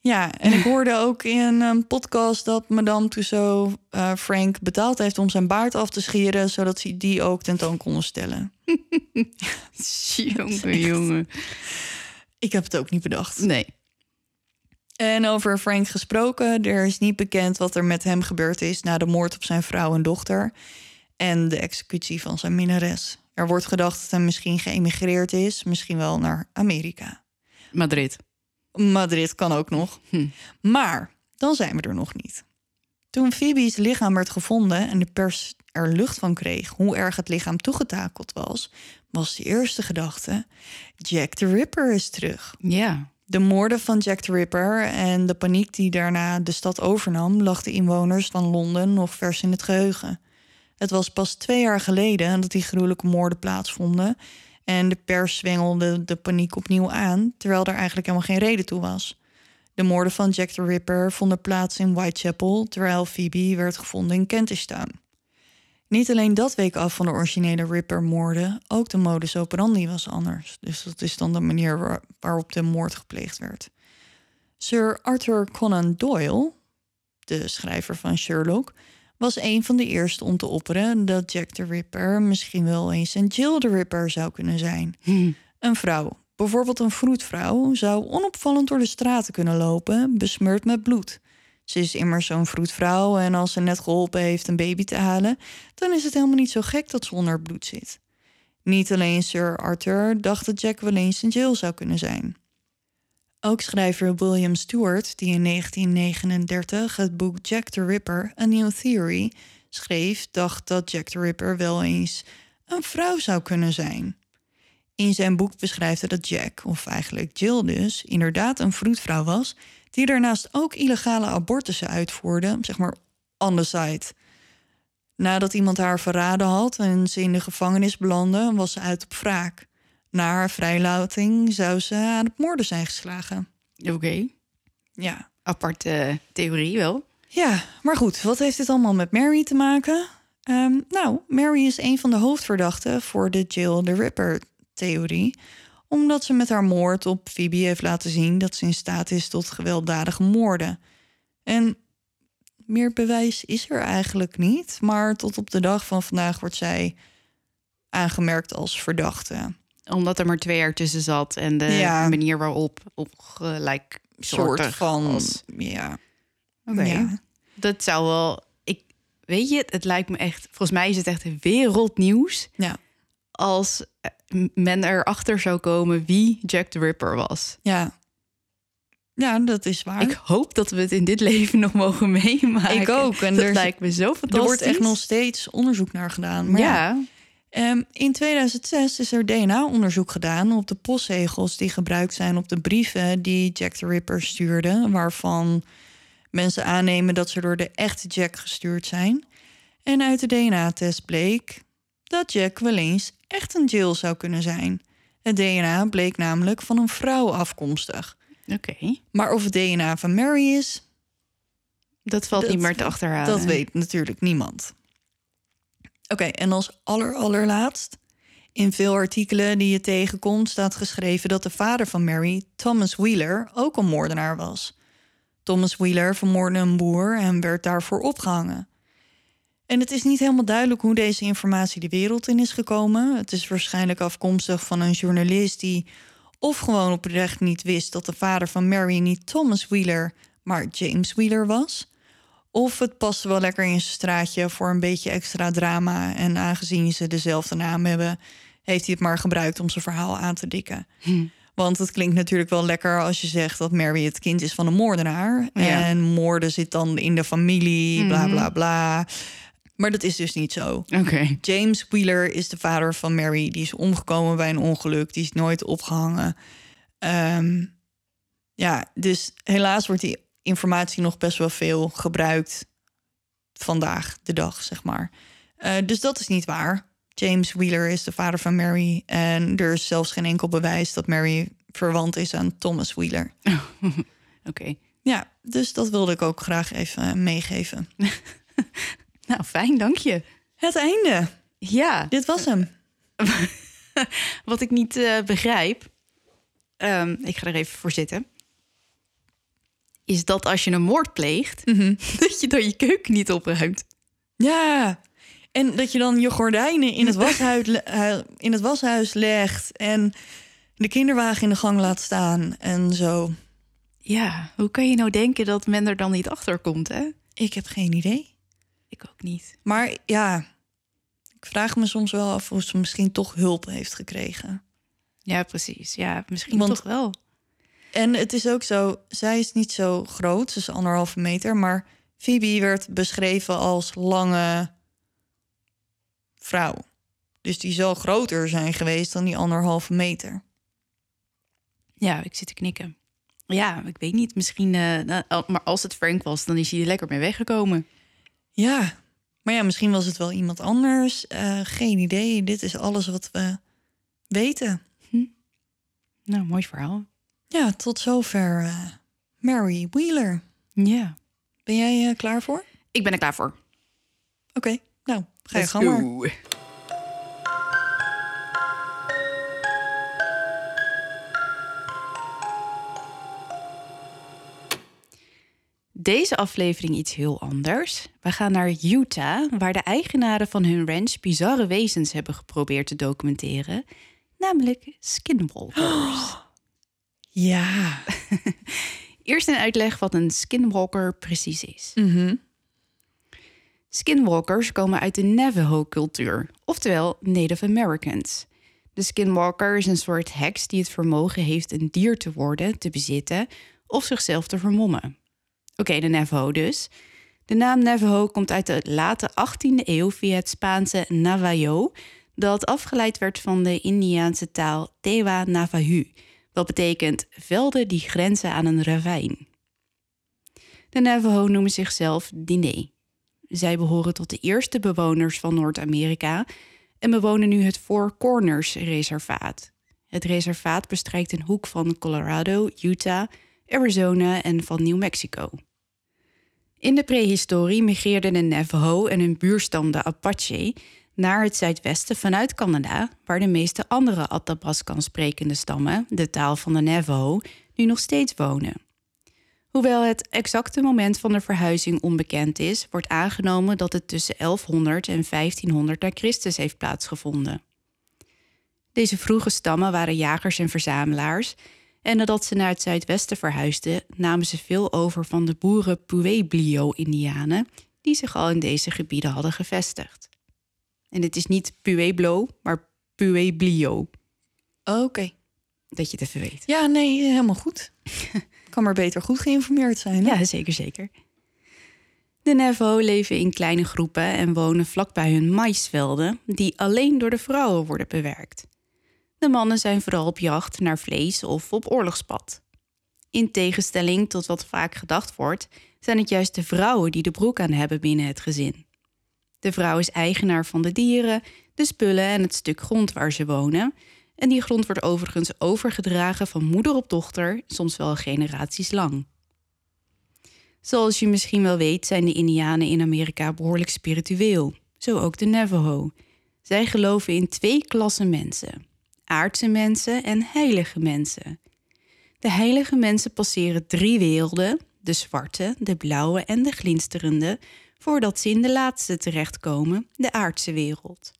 ja. En ik hoorde ook in een podcast dat Madame Tussaud uh, Frank betaald heeft om zijn baard af te scheren, zodat ze die ook tentoon konden stellen. jongen, jongen. Ik heb het ook niet bedacht. Nee. En over Frank gesproken, er is niet bekend wat er met hem gebeurd is na de moord op zijn vrouw en dochter en de executie van zijn minnares. Er wordt gedacht dat hij misschien geëmigreerd is, misschien wel naar Amerika. Madrid. Madrid kan ook nog. Hm. Maar dan zijn we er nog niet. Toen Phoebe's lichaam werd gevonden en de pers er lucht van kreeg hoe erg het lichaam toegetakeld was, was de eerste gedachte: Jack the Ripper is terug. Ja. De moorden van Jack the Ripper en de paniek die daarna de stad overnam, lag de inwoners van Londen nog vers in het geheugen. Het was pas twee jaar geleden dat die gruwelijke moorden plaatsvonden. En de pers zwengelde de paniek opnieuw aan, terwijl er eigenlijk helemaal geen reden toe was. De moorden van Jack the Ripper vonden plaats in Whitechapel, terwijl Phoebe werd gevonden in Kentish Town. Niet alleen dat week af van de originele Ripper-moorden, ook de modus operandi was anders. Dus dat is dan de manier waarop de moord gepleegd werd. Sir Arthur Conan Doyle, de schrijver van Sherlock, was een van de eerste om te opperen dat Jack the Ripper misschien wel eens een Jill the Ripper zou kunnen zijn. Hm. Een vrouw, bijvoorbeeld een vroedvrouw, zou onopvallend door de straten kunnen lopen, besmeurd met bloed. Ze is immers zo'n vroedvrouw en als ze net geholpen heeft een baby te halen, dan is het helemaal niet zo gek dat ze onder bloed zit. Niet alleen Sir Arthur dacht dat Jack wel eens een Jill zou kunnen zijn. Ook schrijver William Stewart, die in 1939 het boek Jack the Ripper, A New Theory, schreef, dacht dat Jack the Ripper wel eens een vrouw zou kunnen zijn. In zijn boek beschrijft hij dat Jack, of eigenlijk Jill dus, inderdaad een vroedvrouw was, die daarnaast ook illegale abortussen uitvoerde, zeg maar on the side. Nadat iemand haar verraden had en ze in de gevangenis belandde, was ze uit op wraak. Na haar vrijlating zou ze aan het moorden zijn geslagen. Oké. Ja. Aparte theorie wel. Ja, maar goed, wat heeft dit allemaal met Mary te maken? Ehm, nou, Mary is een van de hoofdverdachten voor de Jill the Ripper-theorie, omdat ze met haar moord op Phoebe heeft laten zien dat ze in staat is tot gewelddadige moorden. En meer bewijs is er eigenlijk niet, maar tot op de dag van vandaag wordt zij aangemerkt als verdachte omdat er maar twee jaar tussen zat en de Ja. manier waarop op gelijk soort van. was. Ja. Oké. Ja. Dat zou wel. Ik weet je, het lijkt me echt. Volgens mij is het echt wereldnieuws Ja. als men erachter zou komen wie Jack the Ripper was. Ja. Ja, dat is waar. Ik hoop dat we het in dit leven nog mogen meemaken. Ik ook. En dat er- lijkt me zo fantastisch. er wordt echt nog steeds onderzoek naar gedaan. Maar ja. ja. Ehm, in 2006 is er DNA-onderzoek gedaan op de postzegels die gebruikt zijn op de brieven die Jack the Ripper stuurde, waarvan mensen aannemen dat ze door de echte Jack gestuurd zijn. En uit de DNA-test bleek dat Jack wel eens echt een Jill zou kunnen zijn. Het DNA bleek namelijk van een vrouw afkomstig. Oké. Maar of het DNA van Mary is, Dat valt Dat- niet meer te achterhalen. Dat weet natuurlijk niemand. Oké, en als aller allerlaatst. In veel artikelen die je tegenkomt staat geschreven dat de vader van Mary, Thomas Wheeler, ook een moordenaar was. Thomas Wheeler vermoordde een boer en werd daarvoor opgehangen. En het is niet helemaal duidelijk hoe deze informatie de wereld in is gekomen. Het is waarschijnlijk afkomstig van een journalist die of gewoon oprecht niet wist dat de vader van Mary niet Thomas Wheeler, maar James Wheeler was. Of het paste wel lekker in zijn straatje voor een beetje extra drama. En aangezien ze dezelfde naam hebben, heeft hij het maar gebruikt om zijn verhaal aan te dikken. Hm. Want het klinkt natuurlijk wel lekker als je zegt dat Mary het kind is van een moordenaar. Ja. En moorden zit dan in de familie, bla Mhm. bla bla. Maar dat is dus niet zo. Oké. James Wheeler is de vader van Mary. Die is omgekomen bij een ongeluk. Die is nooit opgehangen. Ehm, ja, dus helaas wordt die informatie nog best wel veel gebruikt vandaag de dag, zeg maar. Eh, dus dat is niet waar. James Wheeler is de vader van Mary. En er is zelfs geen enkel bewijs dat Mary verwant is aan Thomas Wheeler. Oké. Ja, dus dat wilde ik ook graag even meegeven. Nou, fijn, dank je. Het einde. Ja, Dit was hem. wat ik niet eh, begrijp, ehm, ik ga er even voor zitten, is dat als je een moord pleegt, dat je dan je keuken niet opruimt. Ja. En dat je dan je gordijnen in het, washuis, eh, in het washuis legt en de kinderwagen in de gang laat staan en zo. Ja, hoe kan je nou denken dat men er dan niet achter komt, hè? Ik heb geen idee. Ik ook niet. Maar ja, ik vraag me soms wel af of ze misschien toch hulp heeft gekregen. Ja, precies. Ja, misschien Want- toch wel. En het is ook zo, zij is niet zo groot, ze is anderhalve meter, maar Phoebe werd beschreven als lange vrouw. Dus die zal groter zijn geweest dan die anderhalve meter. Ja, ik zit te knikken. Ja, ik weet niet. Misschien, eh, maar als het Frank was, dan is hij er lekker mee weggekomen. Ja, maar ja, misschien was het wel iemand anders. Eh, geen idee. Dit is alles wat we weten. Nou, mooi verhaal. Ja, tot zover eh, Mary Wheeler. Ja. Ben jij eh, klaar voor? Ik ben er klaar voor. Oké, nou, ga je Let's gang maar. Deze aflevering iets heel anders. We gaan naar Utah, waar de eigenaren van hun ranch bizarre wezens hebben geprobeerd te documenteren, namelijk skinwalkers. Ja. Eerst een uitleg wat een skinwalker precies is. Mhm. Skinwalkers komen uit de Navajo-cultuur, oftewel Native Americans. De skinwalker is een soort heks die het vermogen heeft een dier te worden, te bezitten of zichzelf te vermommen. Oké, de Navajo dus. De naam Navajo komt uit de late 18e eeuw via het Spaanse Navajo, dat afgeleid werd van de Indiaanse taal Tewa Navahu, wat betekent velden die grenzen aan een ravijn. De Navajo noemen zichzelf Diné. Zij behoren tot de eerste bewoners van Noord-Amerika en bewonen nu het Four Corners reservaat. Het reservaat bestrijkt een hoek van Colorado, Utah, Arizona en van New Mexico. In de prehistorie migreerden de Navajo en hun buurstam de Apache naar het zuidwesten vanuit Canada, waar de meeste andere Athabaskan sprekende stammen, de taal van de Navajo, nu nog steeds wonen. Hoewel het exacte moment van de verhuizing onbekend is, wordt aangenomen dat het tussen 1100 en 1500 na Christus heeft plaatsgevonden. Deze vroege stammen waren jagers en verzamelaars, en nadat ze naar het zuidwesten verhuisden, namen ze veel over van de boeren Pueblo-Indianen, die zich al in deze gebieden hadden gevestigd. En het is niet Pueblo, maar Pueblio, Oké. dat je het even weet. Ja, nee, helemaal goed. kan maar beter goed geïnformeerd zijn. Hè? Ja, zeker, zeker. De Navajo leven in kleine groepen en wonen vlakbij hun maïsvelden, die alleen door de vrouwen worden bewerkt. De mannen zijn vooral op jacht naar vlees of op oorlogspad. In tegenstelling tot wat vaak gedacht wordt, zijn het juist de vrouwen die de broek aan hebben binnen het gezin. De vrouw is eigenaar van de dieren, de spullen en het stuk grond waar ze wonen. En die grond wordt overigens overgedragen van moeder op dochter, soms wel generaties lang. Zoals je misschien wel weet, zijn de Indianen in Amerika behoorlijk spiritueel. Zo ook de Navajo. Zij geloven in twee klassen mensen: aardse mensen en heilige mensen. De heilige mensen passeren drie werelden: de zwarte, de blauwe en de glinsterende, voordat ze in de laatste terechtkomen, de aardse wereld.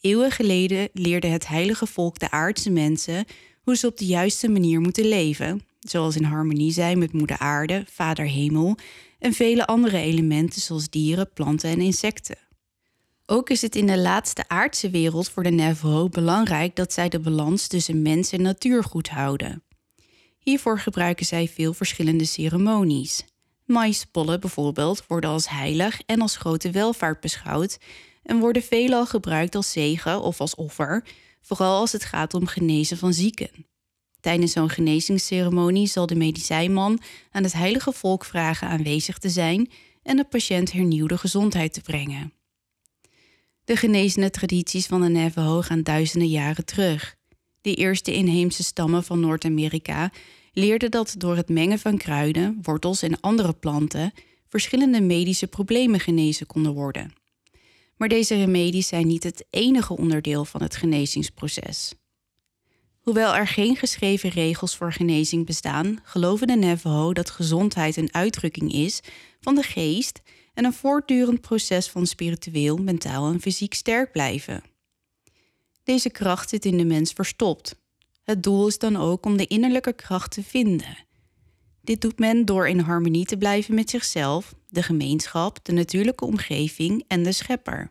Eeuwen geleden leerde het heilige volk de aardse mensen hoe ze op de juiste manier moeten leven, zoals in harmonie zijn met Moeder Aarde, Vader Hemel en vele andere elementen zoals dieren, planten en insecten. Ook is het in de laatste aardse wereld voor de Navajo belangrijk dat zij de balans tussen mens en natuur goed houden. Hiervoor gebruiken zij veel verschillende ceremonies. Maïspollen bijvoorbeeld worden als heilig en als grote welvaart beschouwd en worden veelal gebruikt als zegen of als offer, vooral als het gaat om genezen van zieken. Tijdens zo'n genezingsceremonie zal de medicijnman aan het heilige volk vragen aanwezig te zijn en de patiënt hernieuwde gezondheid te brengen. De genezende tradities van de Navajo gaan duizenden jaren terug. De eerste inheemse stammen van Noord-Amerika leerden dat door het mengen van kruiden, wortels en andere planten verschillende medische problemen genezen konden worden. Maar deze remedies zijn niet het enige onderdeel van het genezingsproces. Hoewel er geen geschreven regels voor genezing bestaan, geloven de Navajo dat gezondheid een uitdrukking is van de geest en een voortdurend proces van spiritueel, mentaal en fysiek sterk blijven. Deze kracht zit in de mens verstopt. Het doel is dan ook om de innerlijke kracht te vinden. Dit doet men door in harmonie te blijven met zichzelf, de gemeenschap, de natuurlijke omgeving en de schepper.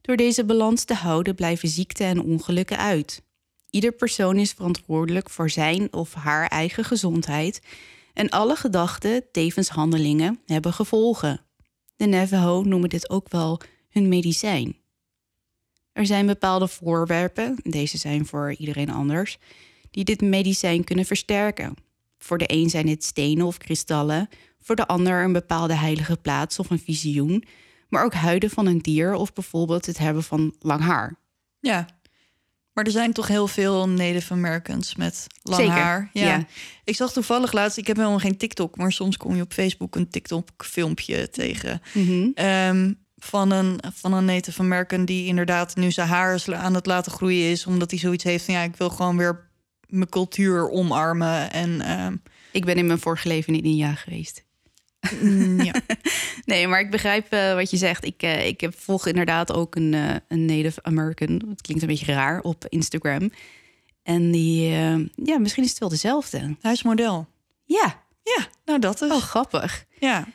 Door deze balans te houden blijven ziekte en ongelukken uit. Ieder persoon is verantwoordelijk voor zijn of haar eigen gezondheid en alle gedachten, tevens handelingen, hebben gevolgen. De Navajo noemen dit ook wel hun medicijn. Er zijn bepaalde voorwerpen, deze zijn voor iedereen anders, die dit medicijn kunnen versterken. Voor de een zijn het stenen of kristallen, voor de ander een bepaalde heilige plaats of een visioen, maar ook huiden van een dier of bijvoorbeeld het hebben van lang haar. Ja, maar er zijn toch heel veel Native Americans met lang Zeker, haar. ja. Ik zag toevallig laatst, ik heb helemaal geen TikTok, maar soms kom je op Facebook een TikTok-filmpje tegen. Ehm, van, een, van een Native American die inderdaad nu zijn haar aan het laten groeien is. Omdat hij zoiets heeft van ja, ik wil gewoon weer mijn cultuur omarmen. En ehm, Ik ben in mijn vorige leven in India geweest. Mm, ja. Nee, maar ik begrijp eh, wat je zegt. Ik, eh, ik heb, volg inderdaad ook een, eh, een Native American. Het klinkt een beetje raar op Instagram. En die, ja, misschien is het wel dezelfde. hij is model. Ja, Ja, nou dat is. oh grappig. Ja.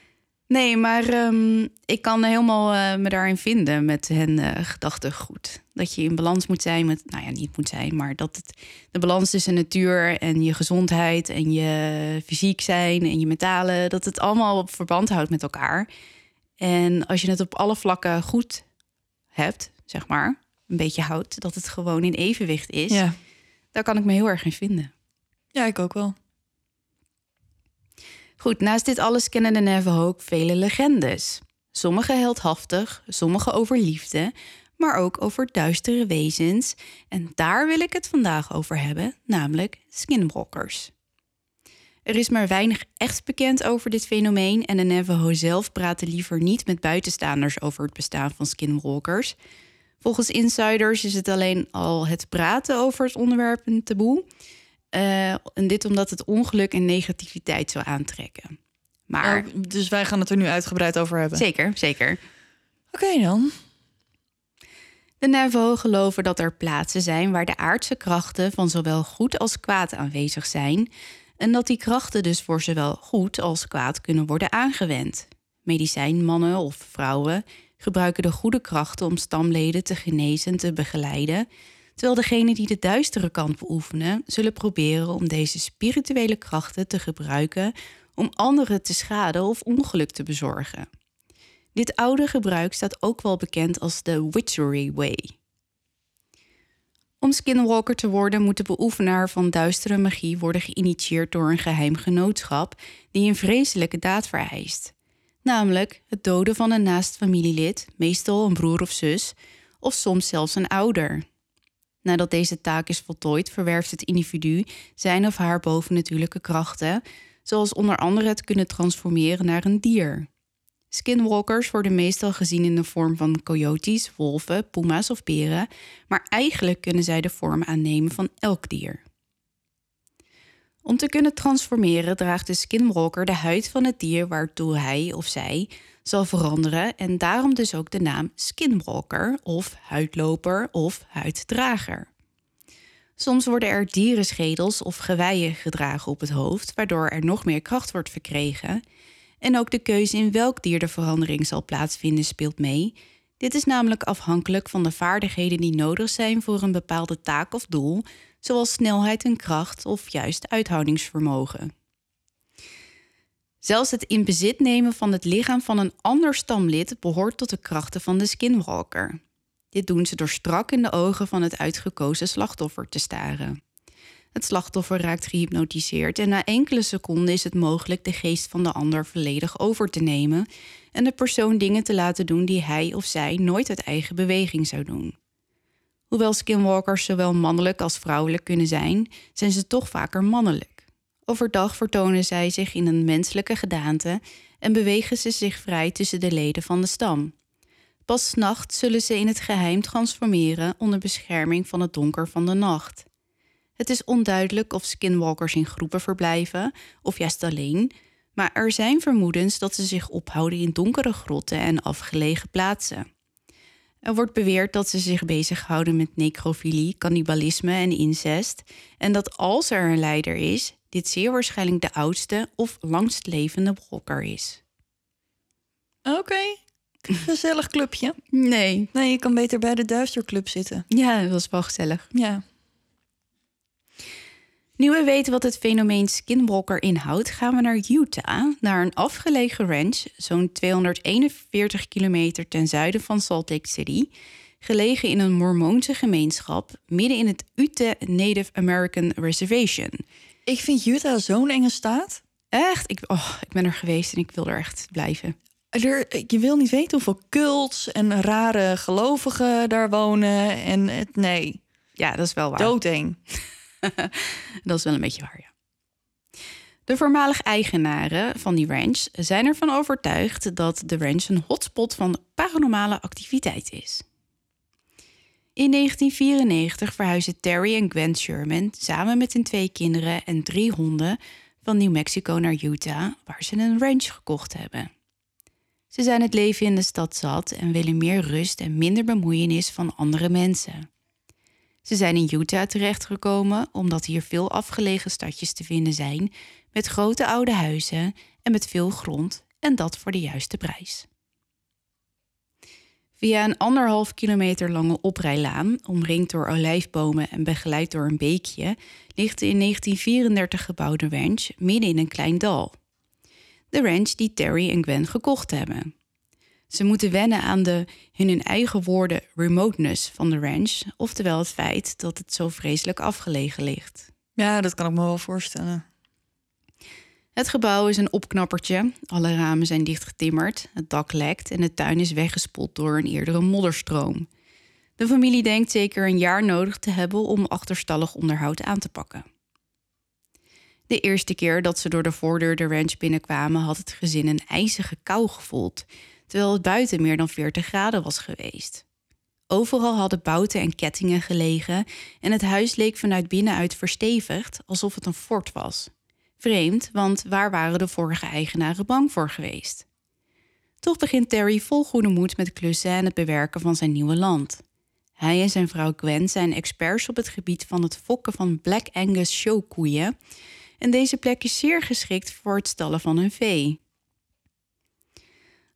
Nee, maar ehm, ik kan helemaal me daarin vinden met hen gedachtegoed. Dat je in balans moet zijn met, nou ja, niet moet zijn, maar dat het de balans tussen natuur en je gezondheid en je fysiek zijn en je mentale, dat het allemaal op verband houdt met elkaar. En als je het op alle vlakken goed hebt, zeg maar, een beetje houdt, dat het gewoon in evenwicht is, Ja. daar kan ik me heel erg in vinden. ja, ik ook wel. Goed, naast dit alles kennen de Navajo ook vele legendes. Sommige heldhaftig, sommige over liefde, maar ook over duistere wezens. En daar wil ik het vandaag over hebben, namelijk skinwalkers. Er is maar weinig echt bekend over dit fenomeen en de Navajo zelf praten liever niet met buitenstaanders over het bestaan van skinwalkers. Volgens insiders is het alleen al het praten over het onderwerp een taboe. Eh, en dit omdat het ongeluk en negativiteit zou aantrekken. Maar Oh, dus wij gaan het er nu uitgebreid over hebben. zeker, zeker. Oké dan. De Navajo geloven dat er plaatsen zijn waar de aardse krachten van zowel goed als kwaad aanwezig zijn. En dat die krachten dus voor zowel goed als kwaad kunnen worden aangewend. Medicijnmannen of vrouwen gebruiken de goede krachten om stamleden te genezen en te begeleiden. Terwijl degenen die de duistere kant beoefenen, zullen proberen om deze spirituele krachten te gebruiken om anderen te schaden of ongeluk te bezorgen. Dit oude gebruik staat ook wel bekend als de Witchery Way. Om skinwalker te worden moet de beoefenaar van duistere magie worden geïnitieerd door een geheim genootschap die een vreselijke daad vereist. Namelijk het doden van een naast familielid, meestal een broer of zus, of soms zelfs een ouder. Nadat deze taak is voltooid, verwerft het individu zijn of haar bovennatuurlijke krachten, zoals onder andere het kunnen transformeren naar een dier. Skinwalkers worden meestal gezien in de vorm van coyotes, wolven, puma's of beren, maar eigenlijk kunnen zij de vorm aannemen van elk dier. Om te kunnen transformeren draagt de skinwalker de huid van het dier waartoe hij of zij zal veranderen en daarom dus ook de naam skinwalker of huidloper of huiddrager. Soms worden er dierenschedels of geweien gedragen op het hoofd, waardoor er nog meer kracht wordt verkregen. En ook de keuze in welk dier de verandering zal plaatsvinden speelt mee. Dit is namelijk afhankelijk van de vaardigheden die nodig zijn voor een bepaalde taak of doel, zoals snelheid en kracht of juist uithoudingsvermogen. Zelfs het in bezit nemen van het lichaam van een ander stamlid behoort tot de krachten van de skinwalker. Dit doen ze door strak in de ogen van het uitgekozen slachtoffer te staren. Het slachtoffer raakt gehypnotiseerd en na enkele seconden is het mogelijk de geest van de ander volledig over te nemen en de persoon dingen te laten doen die hij of zij nooit uit eigen beweging zou doen. Hoewel skinwalkers zowel mannelijk als vrouwelijk kunnen zijn, zijn ze toch vaker mannelijk. Overdag vertonen zij zich in een menselijke gedaante en bewegen ze zich vrij tussen de leden van de stam. Pas 's nachts zullen ze in het geheim transformeren onder bescherming van het donker van de nacht. Het is onduidelijk of skinwalkers in groepen verblijven of juist alleen, maar er zijn vermoedens dat ze zich ophouden in donkere grotten en afgelegen plaatsen. Er wordt beweerd dat ze zich bezighouden met necrofilie, cannibalisme en incest, en dat als er een leider is, dit zeer waarschijnlijk de oudste of langstlevende blokker is. Oké, gezellig clubje. Nee. Nee, je kan beter bij de Duisterclub zitten. Ja, dat was wel gezellig. Ja. Nu we weten wat het fenomeen skinwalker inhoudt, gaan we naar Utah, naar een afgelegen ranch, zo'n 241 kilometer ten zuiden van Salt Lake City, gelegen in een Mormoonse gemeenschap midden in het Ute Native American Reservation. Ik vind Utah zo'n enge staat. Echt, ik, oh, ik ben er geweest en ik wil er echt blijven. Er, je wil niet weten hoeveel cults en rare gelovigen daar wonen. En het, nee, Ja, dat is wel waar. doodeng. dat is wel een beetje waar, ja. De voormalig eigenaren van die ranch zijn ervan overtuigd dat de ranch een hotspot van paranormale activiteit is. In 1994 verhuisden Terry en Gwen Sherman samen met hun twee kinderen en drie honden van New Mexico naar Utah, waar ze een ranch gekocht hebben. Ze zijn het leven in de stad zat en willen meer rust en minder bemoeienis van andere mensen. Ze zijn in Utah terechtgekomen omdat hier veel afgelegen stadjes te vinden zijn met grote oude huizen en met veel grond en dat voor de juiste prijs. Via een anderhalf kilometer lange oprijlaan, omringd door olijfbomen en begeleid door een beekje, ligt de in 1934 gebouwde ranch midden in een klein dal. De ranch die Terry en Gwen gekocht hebben. Ze moeten wennen aan de, in hun eigen woorden, remoteness van de ranch, oftewel het feit dat het zo vreselijk afgelegen ligt. Ja, dat kan ik me wel voorstellen. Het gebouw is een opknappertje. Alle ramen zijn dichtgetimmerd, het dak lekt en de tuin is weggespoeld door een eerdere modderstroom. De familie denkt zeker een jaar nodig te hebben om achterstallig onderhoud aan te pakken. De eerste keer dat ze door de voordeur de ranch binnenkwamen, had het gezin een ijzige kou gevoeld, terwijl het buiten meer dan 40 graden was geweest. Overal hadden bouten en kettingen gelegen en het huis leek vanuit binnenuit verstevigd, alsof het een fort was. Vreemd, want waar waren de vorige eigenaren bang voor geweest? Toch begint Terry vol goede moed met klussen en het bewerken van zijn nieuwe land. Hij en zijn vrouw Gwen zijn experts op het gebied van het fokken van Black Angus showkoeien. En deze plek is zeer geschikt voor het stallen van hun vee.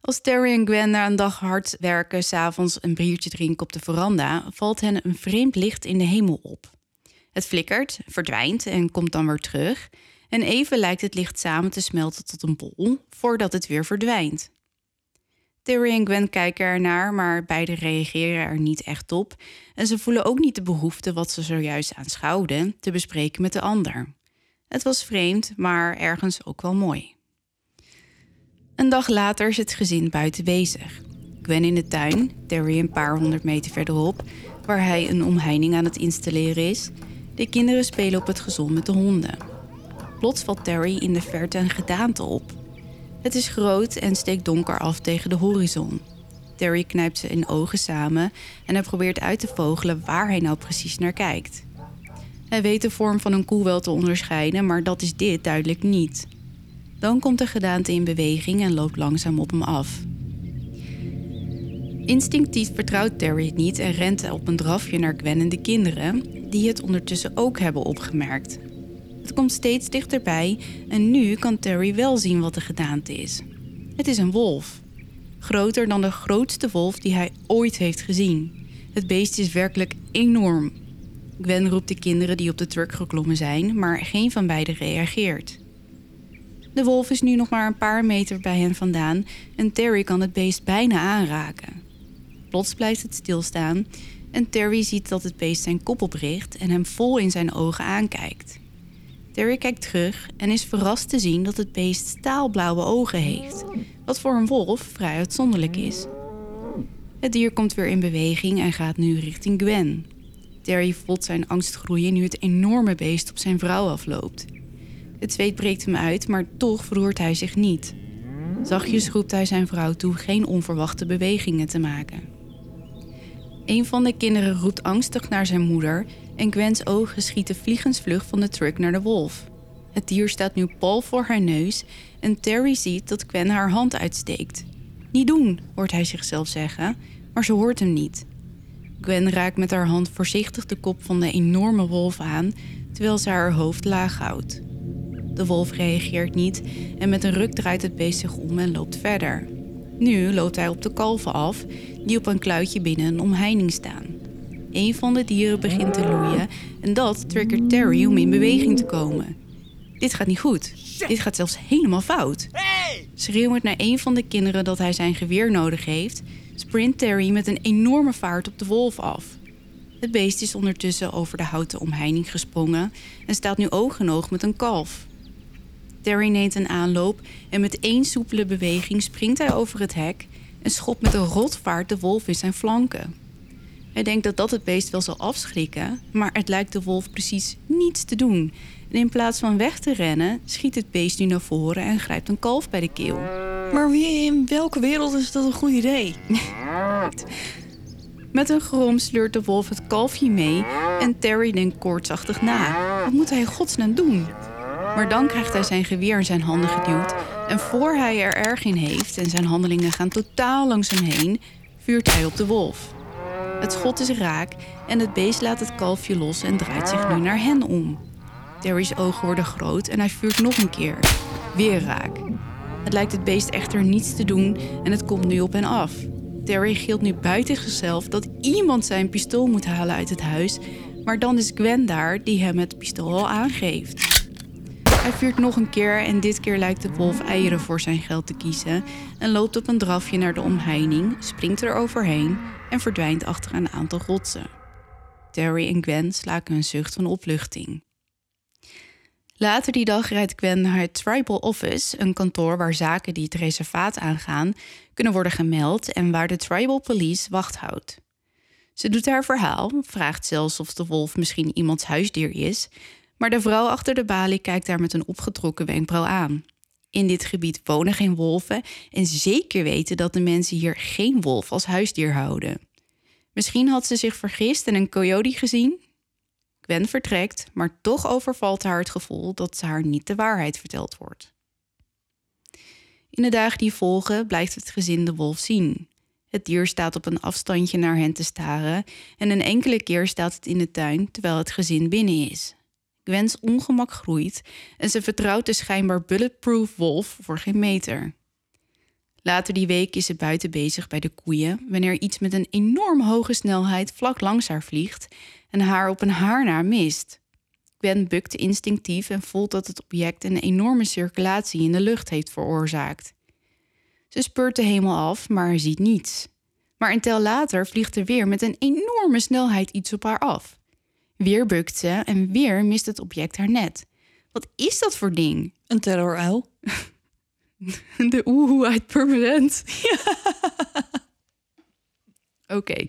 Als Terry en Gwen na een dag hard werken, s'avonds een biertje drinken op de veranda, valt hen een vreemd licht in de hemel op. Het flikkert, verdwijnt en komt dan weer terug. En even lijkt het licht samen te smelten tot een bol, voordat het weer verdwijnt. Terry en Gwen kijken ernaar, maar beide reageren er niet echt op. En ze voelen ook niet de behoefte wat ze zojuist aanschouwden te bespreken met de ander. Het was vreemd, maar ergens ook wel mooi. Een dag later is het gezin buiten bezig. Gwen in de tuin, Terry een paar honderd meter verderop, waar hij een omheining aan het installeren is. De kinderen spelen op het gezond met de honden. Plots valt Terry in de verte een gedaante op. Het is groot en steekt donker af tegen de horizon. Terry knijpt zijn ogen samen en hij probeert uit te vogelen waar hij nou precies naar kijkt. Hij weet de vorm van een koe wel te onderscheiden, maar dat is dit duidelijk niet. Dan komt de gedaante in beweging en loopt langzaam op hem af. Instinctief vertrouwt Terry het niet en rent op een drafje naar Gwen en de kinderen, die het ondertussen ook hebben opgemerkt. Het komt steeds dichterbij en nu kan Terry wel zien wat de gedaante is. Het is een wolf. Groter dan de grootste wolf die hij ooit heeft gezien. Het beest is werkelijk enorm. Gwen roept de kinderen die op de truck geklommen zijn, maar geen van beiden reageert. De wolf is nu nog maar een paar meter bij hen vandaan en Terry kan het beest bijna aanraken. Plots blijft het stilstaan en Terry ziet dat het beest zijn kop opricht en hem vol in zijn ogen aankijkt. Terry kijkt terug en is verrast te zien dat het beest staalblauwe ogen heeft, wat voor een wolf vrij uitzonderlijk is. Het dier komt weer in beweging en gaat nu richting Gwen. Terry voelt zijn angst groeien nu het enorme beest op zijn vrouw afloopt. Het zweet breekt hem uit, maar toch verroert hij zich niet. Zachtjes roept hij zijn vrouw toe geen onverwachte bewegingen te maken. Een van de kinderen roept angstig naar zijn moeder en Gwen's ogen schieten vliegensvlug van de truck naar de wolf. Het dier staat nu pal voor haar neus en Terry ziet dat Gwen haar hand uitsteekt. Niet doen, hoort hij zichzelf zeggen, maar ze hoort hem niet. Gwen raakt met haar hand voorzichtig de kop van de enorme wolf aan, terwijl ze haar hoofd laag houdt. De wolf reageert niet en met een ruk draait het beest zich om en loopt verder. Nu loopt hij op de kalven af, die op een kluitje binnen een omheining staan. Een van de dieren begint te loeien en dat triggert Terry om in beweging te komen. Dit gaat niet goed. Dit gaat zelfs helemaal fout. Schreeuwend naar een van de kinderen dat hij zijn geweer nodig heeft, sprint Terry met een enorme vaart op de wolf af. Het beest is ondertussen over de houten omheining gesprongen en staat nu oog in oog met een kalf. Terry neemt een aanloop en met één soepele beweging springt hij over het hek en schopt met een rotvaart de wolf in zijn flanken. Hij denkt dat dat het beest wel zal afschrikken, maar het lijkt de wolf precies niets te doen. En in plaats van weg te rennen, schiet het beest nu naar voren en grijpt een kalf bij de keel. Maar wie in welke wereld is dat een goed idee? Met een grom sleurt de wolf het kalfje mee en Terry denkt koortsachtig na. Wat moet hij godsnaam doen? Maar dan krijgt hij zijn geweer in zijn handen geduwd en voor hij er erg in heeft en zijn handelingen gaan totaal langs hem heen, vuurt hij op de wolf. Het schot is raak en het beest laat het kalfje los en draait zich nu naar hen om. Terry's ogen worden groot en hij vuurt nog een keer. Weer raak. Het lijkt het beest echter niets te doen en het komt nu op hen af. Terry gilt nu buiten zichzelf dat iemand zijn pistool moet halen uit het huis, maar dan is Gwen daar die hem het pistool al aangeeft. Hij vuurt nog een keer en dit keer lijkt de wolf eieren voor zijn geld te kiezen en loopt op een drafje naar de omheining, springt er overheen en verdwijnt achter een aantal rotsen. Terry en Gwen slaken een zucht van opluchting. Later die dag rijdt Gwen naar het Tribal Office, een kantoor waar zaken die het reservaat aangaan kunnen worden gemeld en waar de Tribal Police wacht houdt. Ze doet haar verhaal, vraagt zelfs of de wolf misschien iemands huisdier is, maar de vrouw achter de balie kijkt haar met een opgetrokken wenkbrauw aan. In dit gebied wonen geen wolven en zeker weten dat de mensen hier geen wolf als huisdier houden. Misschien had ze zich vergist en een coyote gezien, Gwen vertrekt, maar toch overvalt haar het gevoel dat ze haar niet de waarheid verteld wordt. In de dagen die volgen blijft het gezin de wolf zien. Het dier staat op een afstandje naar hen te staren en een enkele keer staat het in de tuin terwijl het gezin binnen is. Gwen's ongemak groeit en ze vertrouwt de schijnbaar bulletproof wolf voor geen meter. Later die week is ze buiten bezig bij de koeien wanneer iets met een enorm hoge snelheid vlak langs haar vliegt en haar op een haar naar mist. Gwen bukt instinctief en voelt dat het object een enorme circulatie in de lucht heeft veroorzaakt. Ze speurt de hemel af, maar ziet niets. Maar een tel later vliegt er weer met een enorme snelheid iets op haar af. Weer bukt ze en weer mist het object haar net. Wat is dat voor ding? Een terroruil. De oehoe uit permanent. Oké.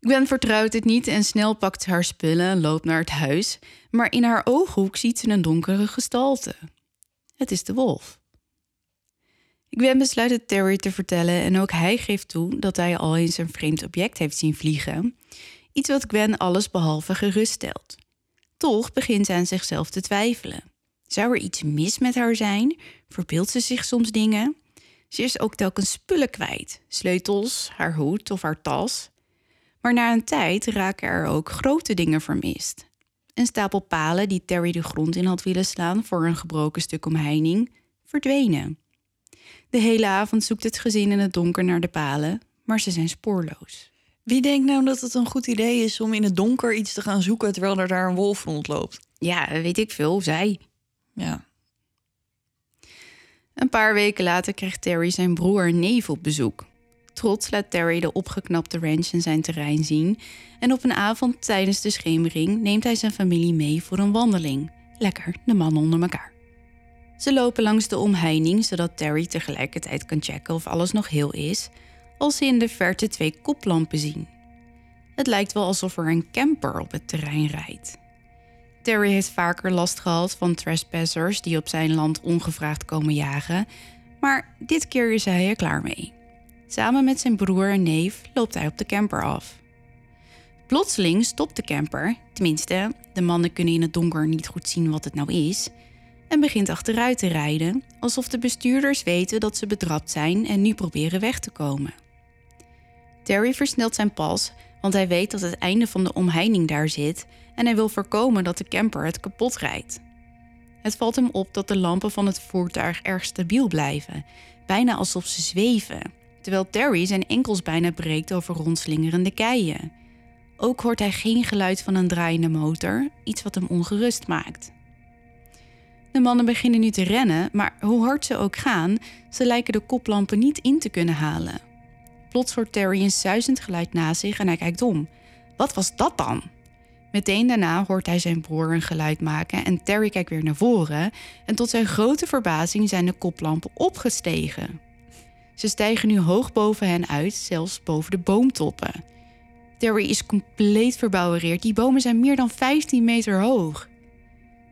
Gwen vertrouwt het niet en snel pakt ze haar spullen en loopt naar het huis. Maar in haar ooghoek ziet ze een donkere gestalte. Het is de wolf. Gwen besluit het Terry te vertellen en ook hij geeft toe dat hij al eens een vreemd object heeft zien vliegen. Iets wat Gwen alles behalve geruststelt. Toch begint ze aan zichzelf te twijfelen. Zou er iets mis met haar zijn? Verbeeldt ze zich soms dingen? Ze is ook telkens spullen kwijt: sleutels, haar hoed of haar tas. Maar na een tijd raken er ook grote dingen vermist. Een stapel palen die Terry de grond in had willen slaan voor een gebroken stuk omheining, verdwenen. De hele avond zoekt het gezin in het donker naar de palen, maar ze zijn spoorloos. Wie denkt nou dat het een goed idee is om in het donker iets te gaan zoeken terwijl er daar een wolf rondloopt? Ja, weet ik veel, zij. Ja. Een paar weken later krijgt Terry zijn broer en neef op bezoek. Trots laat Terry de opgeknapte ranch en zijn terrein zien. En op een avond tijdens de schemering neemt hij zijn familie mee voor een wandeling. Lekker, de mannen onder elkaar. Ze lopen langs de omheining zodat Terry tegelijkertijd kan checken of alles nog heel is, als ze in de verte twee koplampen zien. Het lijkt wel alsof er een camper op het terrein rijdt. Terry heeft vaker last gehad van trespassers die op zijn land ongevraagd komen jagen, maar dit keer is hij er klaar mee. Samen met zijn broer en neef loopt hij op de camper af. Plotseling stopt de camper, tenminste, de mannen kunnen in het donker niet goed zien wat het nou is, en begint achteruit te rijden, alsof de bestuurders weten dat ze betrapt zijn en nu proberen weg te komen. Terry versnelt zijn pas, want hij weet dat het einde van de omheining daar zit en hij wil voorkomen dat de camper het kapot rijdt. Het valt hem op dat de lampen van het voertuig erg stabiel blijven, bijna alsof ze zweven, terwijl Terry zijn enkels bijna breekt over rondslingerende keien. Ook hoort hij geen geluid van een draaiende motor, iets wat hem ongerust maakt. De mannen beginnen nu te rennen, maar hoe hard ze ook gaan, ze lijken de koplampen niet in te kunnen halen. Plots hoort Terry een suizend geluid na zich en hij kijkt om. Wat was dat dan? Meteen daarna hoort hij zijn broer een geluid maken en Terry kijkt weer naar voren. En tot zijn grote verbazing zijn de koplampen opgestegen. Ze stijgen nu hoog boven hen uit, zelfs boven de boomtoppen. Terry is compleet verbouwereerd. Die bomen zijn meer dan 15 meter hoog.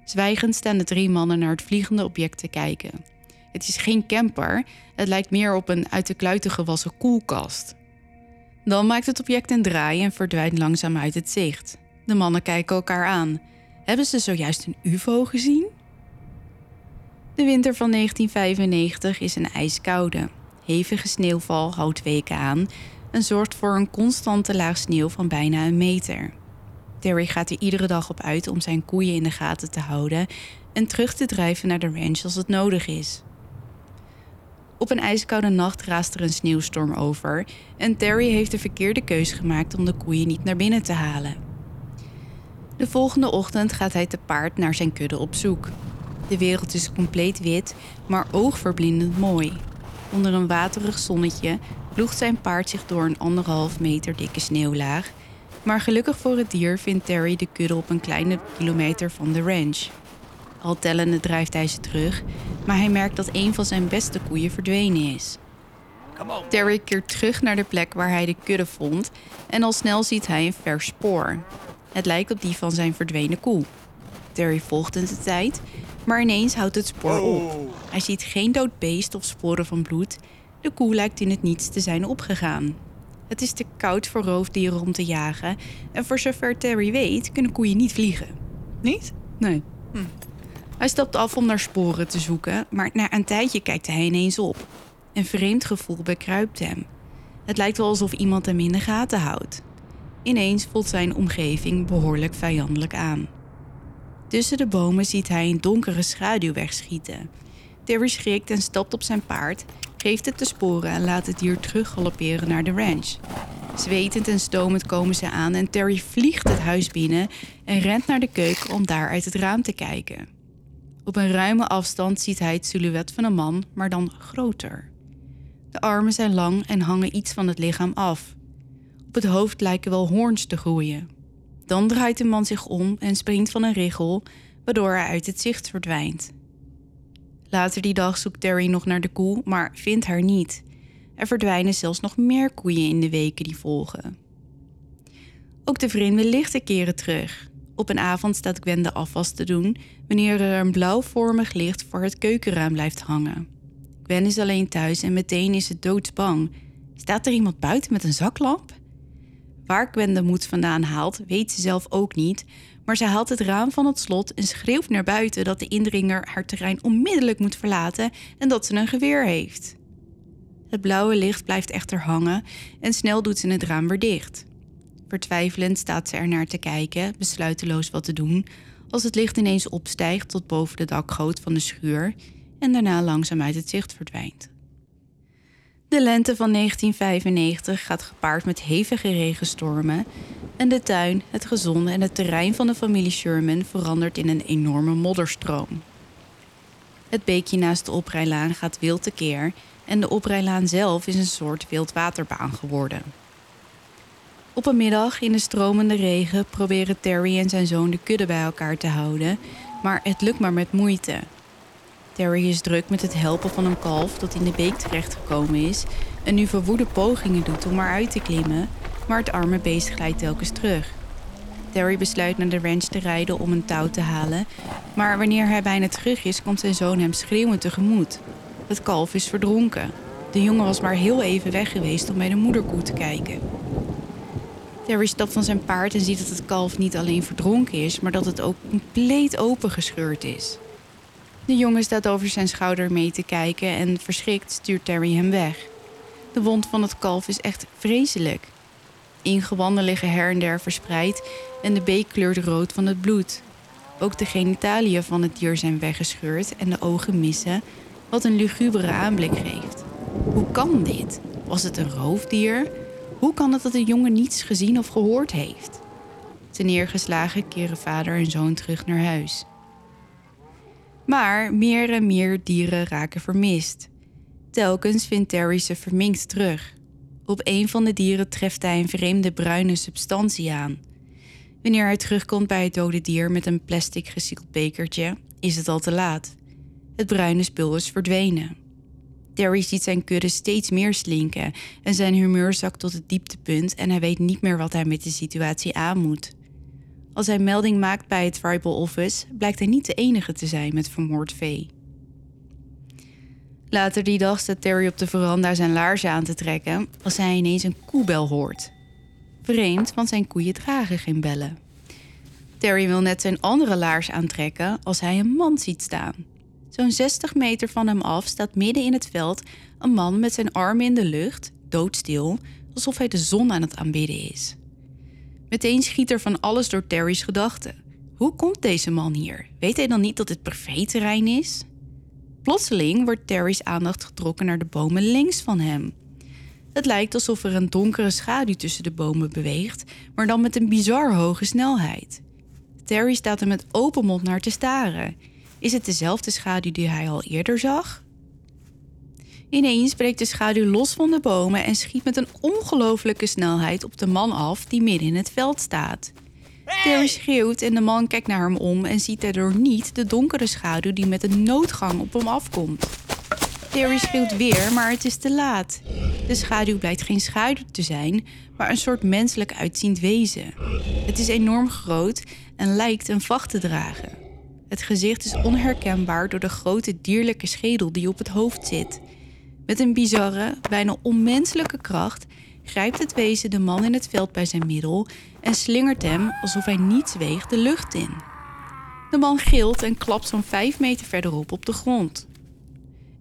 Zwijgend staan de drie mannen naar het vliegende object te kijken. Het is geen camper, het lijkt meer op een uit de kluiten gewassen koelkast. Dan maakt het object een draai en verdwijnt langzaam uit het zicht. De mannen kijken elkaar aan. Hebben ze zojuist een UFO gezien? De winter van 1995 is een ijskoude. Hevige sneeuwval houdt weken aan en zorgt voor een constante laag sneeuw van bijna een meter. Terry gaat er iedere dag op uit om zijn koeien in de gaten te houden en terug te drijven naar de ranch als het nodig is. Op een ijskoude nacht raast er een sneeuwstorm over en Terry heeft de verkeerde keus gemaakt om de koeien niet naar binnen te halen. De volgende ochtend gaat hij te paard naar zijn kudde op zoek. De wereld is compleet wit, maar oogverblindend mooi. Onder een waterig zonnetje ploegt zijn paard zich door een anderhalf meter dikke sneeuwlaag. Maar gelukkig voor het dier vindt Terry de kudde op een kleine kilometer van de ranch. Al tellende drijft hij ze terug, maar hij merkt dat een van zijn beste koeien verdwenen is. Terry keert terug naar de plek waar hij de kudde vond en al snel ziet hij een vers spoor. Het lijkt op die van zijn verdwenen koe. Terry volgt het de tijd, maar ineens houdt het spoor op. Hij ziet geen dood beest of sporen van bloed. De koe lijkt in het niets te zijn opgegaan. Het is te koud voor roofdieren om te jagen en voor zover Terry weet kunnen koeien niet vliegen. Niet? Nee. Hm. Hij stapt af om naar sporen te zoeken, maar na een tijdje kijkt hij ineens op. Een vreemd gevoel bekruipt hem. Het lijkt wel alsof iemand hem in de gaten houdt. Ineens voelt zijn omgeving behoorlijk vijandelijk aan. Tussen de bomen ziet hij een donkere schaduw wegschieten. Terry schrikt en stapt op zijn paard, geeft het de sporen en laat het dier terug galopperen naar de ranch. Zwetend en stomend komen ze aan en Terry vliegt het huis binnen en rent naar de keuken om daar uit het raam te kijken. Op een ruime afstand ziet hij het silhouet van een man, maar dan groter. De armen zijn lang en hangen iets van het lichaam af. Op het hoofd lijken wel hoorns te groeien. Dan draait de man zich om en springt van een richel, waardoor hij uit het zicht verdwijnt. Later die dag zoekt Terry nog naar de koe, maar vindt haar niet. Er verdwijnen zelfs nog meer koeien in de weken die volgen. Ook de vreemde lichten keren terug. Op een avond staat Gwen de afwas te doen wanneer er een blauwvormig licht voor het keukenraam blijft hangen. Gwen is alleen thuis en meteen is ze doodsbang. Staat er iemand buiten met een zaklamp? Waar Gwen de moed vandaan haalt, weet ze zelf ook niet, maar ze haalt het raam van het slot en schreeuwt naar buiten dat de indringer haar terrein onmiddellijk moet verlaten en dat ze een geweer heeft. Het blauwe licht blijft echter hangen en snel doet ze het raam weer dicht. Vertwijfelend staat ze er naar te kijken, besluiteloos wat te doen, als het licht ineens opstijgt tot boven de dakgoot van de schuur en daarna langzaam uit het zicht verdwijnt. De lente van 1995 gaat gepaard met hevige regenstormen en de tuin, het gezonde en het terrein van de familie Sherman verandert in een enorme modderstroom. Het beekje naast de oprijlaan gaat wild tekeer en de oprijlaan zelf is een soort wildwaterbaan geworden. Op een middag in de stromende regen proberen Terry en zijn zoon de kudde bij elkaar te houden, maar het lukt maar met moeite. Terry is druk met het helpen van een kalf dat in de beek terechtgekomen is en nu verwoede pogingen doet om eruit te klimmen, maar het arme beest glijdt telkens terug. Terry besluit naar de ranch te rijden om een touw te halen, maar wanneer hij bijna terug is, komt zijn zoon hem schreeuwend tegemoet. Het kalf is verdronken. De jongen was maar heel even weg geweest om bij de moederkoe te kijken. Terry stapt van zijn paard en ziet dat het kalf niet alleen verdronken is, maar dat het ook compleet opengescheurd is. De jongen staat over zijn schouder mee te kijken en verschrikt stuurt Terry hem weg. De wond van het kalf is echt vreselijk. Ingewanden liggen her en der verspreid en de beek kleurt rood van het bloed. Ook de genitaliën van het dier zijn weggescheurd en de ogen missen, wat een lugubere aanblik geeft. Hoe kan dit? Was het een roofdier? Hoe kan het dat de jongen niets gezien of gehoord heeft? Te neergeslagen keren vader en zoon terug naar huis. Maar meer en meer dieren raken vermist. Telkens vindt Terry ze verminkt terug. Op een van de dieren treft hij een vreemde bruine substantie aan. Wanneer hij terugkomt bij het dode dier met een plastic gesield bekertje, is het al te laat. Het bruine spul is verdwenen. Terry ziet zijn kudde steeds meer slinken en zijn humeur zakt tot het dieptepunt en hij weet niet meer wat hij met de situatie aan moet. Als hij melding maakt bij het tribal office, blijkt hij niet de enige te zijn met vermoord vee. Later die dag staat Terry op de veranda zijn laarzen aan te trekken als hij ineens een koebel hoort. Vreemd, want zijn koeien dragen geen bellen. Terry wil net zijn andere laars aantrekken als hij een man ziet staan. Zo'n 60 meter van hem af staat midden in het veld een man met zijn armen in de lucht, doodstil, alsof hij de zon aan het aanbidden is. Meteen schiet er van alles door Terry's gedachten. Hoe komt deze man hier? Weet hij dan niet dat dit privéterrein is? Plotseling wordt Terry's aandacht getrokken naar de bomen links van hem. Het lijkt alsof er een donkere schaduw tussen de bomen beweegt, maar dan met een bizar hoge snelheid. Terry staat er met open mond naar te staren. Is het dezelfde schaduw die hij al eerder zag? Ineens breekt de schaduw los van de bomen en schiet met een ongelofelijke snelheid op de man af die midden in het veld staat. Terry schreeuwt en de man kijkt naar hem om en ziet daardoor niet de donkere schaduw die met een noodgang op hem afkomt. Terry schreeuwt weer, maar het is te laat. De schaduw blijkt geen schaduw te zijn, maar een soort menselijk uitziend wezen. Het is enorm groot en lijkt een vacht te dragen. Het gezicht is onherkenbaar door de grote dierlijke schedel die op het hoofd zit. Met een bizarre, bijna onmenselijke kracht grijpt het wezen de man in het veld bij zijn middel en slingert hem alsof hij niets weegt de lucht in. De man gilt en klapt zo'n vijf meter verderop op de grond.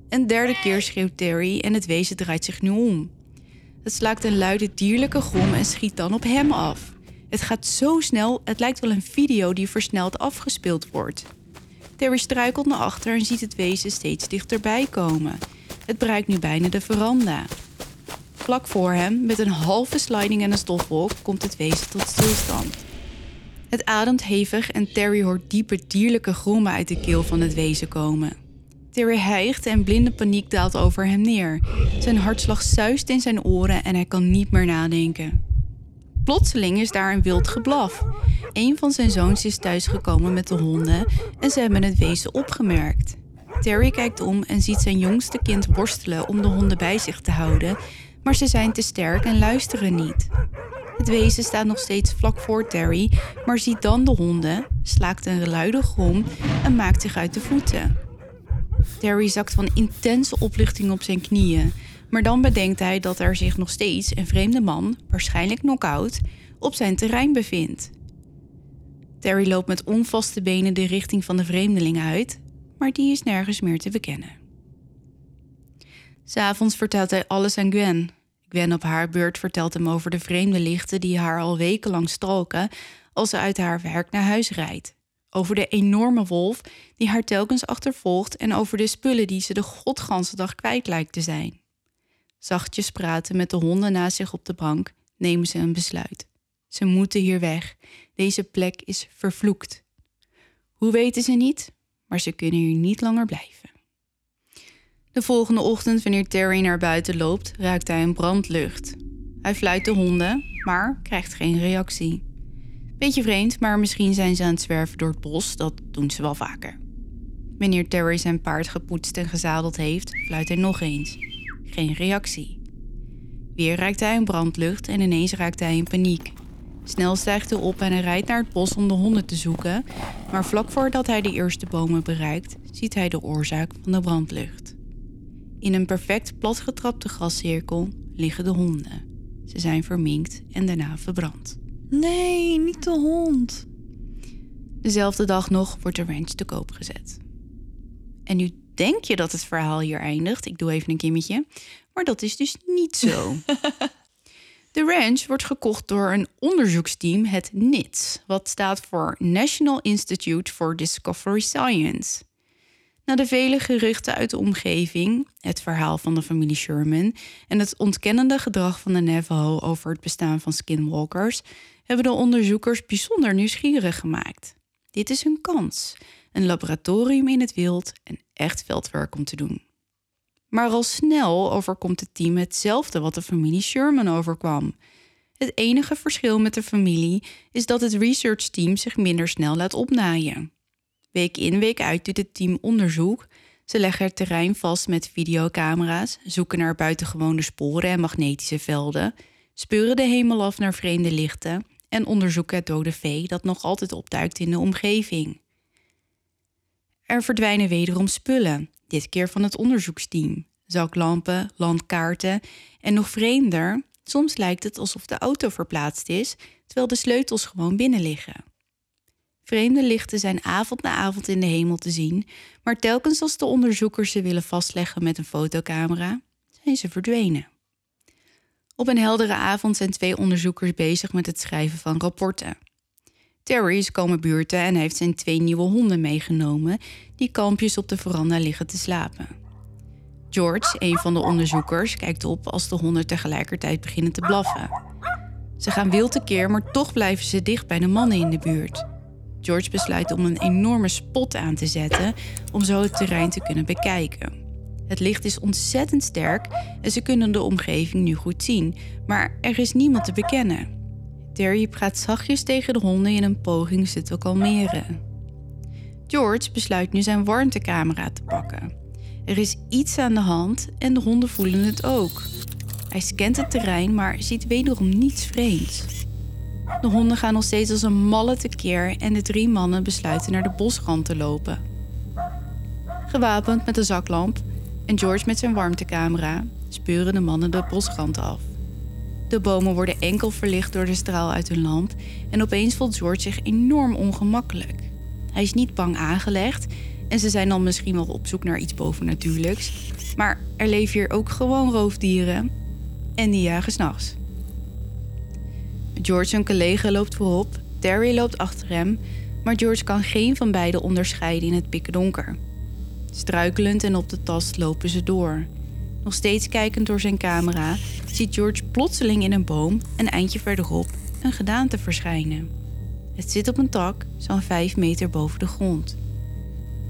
Een derde keer schreeuwt Terry en het wezen draait zich nu om. Het slaakt een luide dierlijke grom en schiet dan op hem af. Het gaat zo snel, het lijkt wel een video die versneld afgespeeld wordt. Terry struikelt naar achter en ziet het wezen steeds dichterbij komen. Het bereikt nu bijna de veranda. Vlak voor hem, met een halve sliding en een stofwolk, komt het wezen tot stilstand. Het ademt hevig en Terry hoort diepe dierlijke grommen uit de keel van het wezen komen. Terry hijgt en blinde paniek daalt over hem neer. Zijn hartslag zuist in zijn oren en hij kan niet meer nadenken. Plotseling is daar een wild geblaf. Een van zijn zoons is thuisgekomen met de honden en ze hebben het wezen opgemerkt. Terry kijkt om en ziet zijn jongste kind worstelen om de honden bij zich te houden, maar ze zijn te sterk en luisteren niet. Het wezen staat nog steeds vlak voor Terry, maar ziet dan de honden, slaakt een luide grom en maakt zich uit de voeten. Terry zakt van intense opluchting op zijn knieën, maar dan bedenkt hij dat er zich nog steeds een vreemde man, waarschijnlijk knock-out, op zijn terrein bevindt. Terry loopt met onvaste benen de richting van de vreemdeling uit, maar die is nergens meer te bekennen. S'avonds vertelt hij alles aan Gwen. Gwen op haar beurt vertelt hem over de vreemde lichten die haar al wekenlang stalken als ze uit haar werk naar huis rijdt. Over de enorme wolf die haar telkens achtervolgt en over de spullen die ze de godganse dag kwijt lijkt te zijn. Zachtjes praten met de honden naast zich op de bank nemen ze een besluit. Ze moeten hier weg. Deze plek is vervloekt. Hoe weten ze niet? Maar ze kunnen hier niet langer blijven. De volgende ochtend, wanneer Terry naar buiten loopt, ruikt hij een brandlucht. Hij fluit de honden, maar krijgt geen reactie. Beetje vreemd, maar misschien zijn ze aan het zwerven door het bos, dat doen ze wel vaker. Wanneer Terry zijn paard gepoetst en gezadeld heeft, fluit hij nog eens. Geen reactie. Weer ruikt hij een brandlucht en ineens raakt hij in paniek. Snel stijgt hij op en hij rijdt naar het bos om de honden te zoeken, maar vlak voordat hij de eerste bomen bereikt, ziet hij de oorzaak van de brandlucht. In een perfect platgetrapte grascirkel liggen de honden. Ze zijn verminkt en daarna verbrand. Nee, niet de hond. Dezelfde dag nog wordt de ranch te koop gezet. En nu denk je dat het verhaal hier eindigt. Ik doe even een kimmetje. Maar dat is dus niet zo. De ranch wordt gekocht door een onderzoeksteam, het NITS, wat staat voor National Institute for Discovery Science. Na de vele geruchten uit de omgeving, het verhaal van de familie Sherman en het ontkennende gedrag van de Navajo over het bestaan van skinwalkers, hebben de onderzoekers bijzonder nieuwsgierig gemaakt. Dit is hun kans: een laboratorium in het wild en echt veldwerk om te doen. Maar al snel overkomt het team hetzelfde wat de familie Sherman overkwam. Het enige verschil met de familie is dat het researchteam zich minder snel laat opnaaien. Week in, week uit doet het team onderzoek. Ze leggen het terrein vast met videocamera's, zoeken naar buitengewone sporen en magnetische velden, speuren de hemel af naar vreemde lichten en onderzoeken het dode vee dat nog altijd opduikt in de omgeving. Er verdwijnen wederom spullen, dit keer van het onderzoeksteam. Zaklampen, landkaarten en nog vreemder, soms lijkt het alsof de auto verplaatst is, terwijl de sleutels gewoon binnen liggen. Vreemde lichten zijn avond na avond in de hemel te zien, maar telkens als de onderzoekers ze willen vastleggen met een fotocamera, zijn ze verdwenen. Op een heldere avond zijn twee onderzoekers bezig met het schrijven van rapporten. Terry is komen buurten en heeft zijn twee nieuwe honden meegenomen, die kampjes op de veranda liggen te slapen. George, een van de onderzoekers, kijkt op als de honden tegelijkertijd beginnen te blaffen. Ze gaan wild tekeer, maar toch blijven ze dicht bij de mannen in de buurt. George besluit om een enorme spot aan te zetten om zo het terrein te kunnen bekijken. Het licht is ontzettend sterk en ze kunnen de omgeving nu goed zien, maar er is niemand te bekennen. Terry praat zachtjes tegen de honden in een poging ze te kalmeren. George besluit nu zijn warmtecamera te pakken. Er is iets aan de hand en de honden voelen het ook. Hij scant het terrein, maar ziet wederom niets vreemds. De honden gaan nog steeds als een malle tekeer en de drie mannen besluiten naar de bosrand te lopen. Gewapend met een zaklamp en George met zijn warmtecamera speuren de mannen de bosrand af. De bomen worden enkel verlicht door de straal uit hun lamp en opeens voelt George zich enorm ongemakkelijk. Hij is niet bang aangelegd en ze zijn dan misschien wel op zoek naar iets bovennatuurlijks, maar er leven hier ook gewoon roofdieren en die jagen s'nachts. George, zijn collega, loopt voorop, Terry loopt achter hem, maar George kan geen van beiden onderscheiden in het pikkendonker. Struikelend en op de tast lopen ze door. Nog steeds kijkend door zijn camera, ziet George plotseling in een boom, een eindje verderop, een gedaante verschijnen. Het zit op een tak, zo'n 5 meter boven de grond.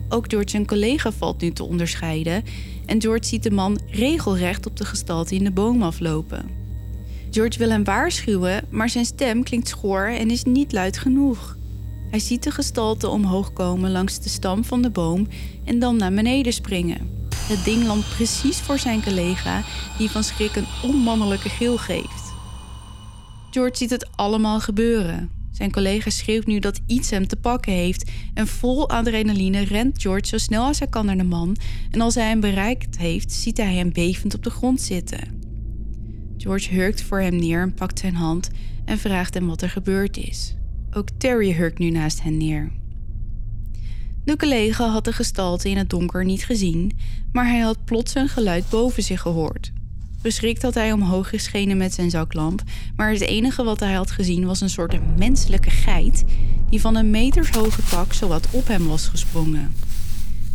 Ook George zijn collega valt nu te onderscheiden en George ziet de man regelrecht op de gestalte in de boom aflopen. George wil hem waarschuwen, maar zijn stem klinkt schor en is niet luid genoeg. Hij ziet de gestalte omhoog komen langs de stam van de boom en dan naar beneden springen. Het ding landt precies voor zijn collega, die van schrik een onmannelijke gil geeft. George ziet het allemaal gebeuren. Zijn collega schreeuwt nu dat iets hem te pakken heeft en vol adrenaline rent George zo snel als hij kan naar de man en als hij hem bereikt heeft, ziet hij hem bevend op de grond zitten. George hurkt voor hem neer en pakt zijn hand en vraagt hem wat er gebeurd is. Ook Terry hurkt nu naast hen neer. De collega had de gestalte in het donker niet gezien, maar hij had plots een geluid boven zich gehoord. Beschrikt had hij omhoog geschenen met zijn zaklamp, maar het enige wat hij had gezien was een soort menselijke geit die van een metershoge tak zowat op hem was gesprongen.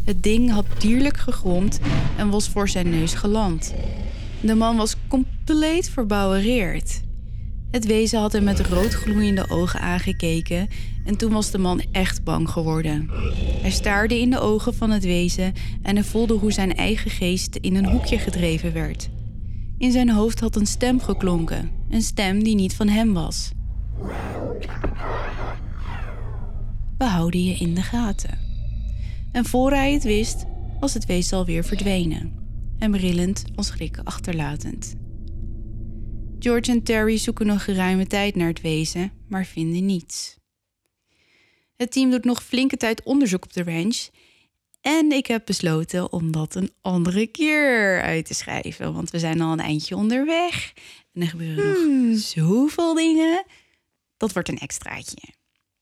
Het ding had dierlijk gegromd en was voor zijn neus geland. De man was compleet verbouwereerd. Het wezen had hem met roodgloeiende ogen aangekeken en toen was de man echt bang geworden. Hij staarde in de ogen van het wezen en hij voelde hoe zijn eigen geest in een hoekje gedreven werd. In zijn hoofd had een stem geklonken, een stem die niet van hem was. We houden je in de gaten. En voor hij het wist, was het wezen alweer verdwenen. En rillend als schrik achterlatend. George en Terry zoeken nog geruime tijd naar het wezen, maar vinden niets. Het team doet nog flinke tijd onderzoek op de ranch. En ik heb besloten om dat een andere keer uit te schrijven. Want we zijn al een eindje onderweg. En er gebeuren nog zoveel dingen. Dat wordt een extraatje.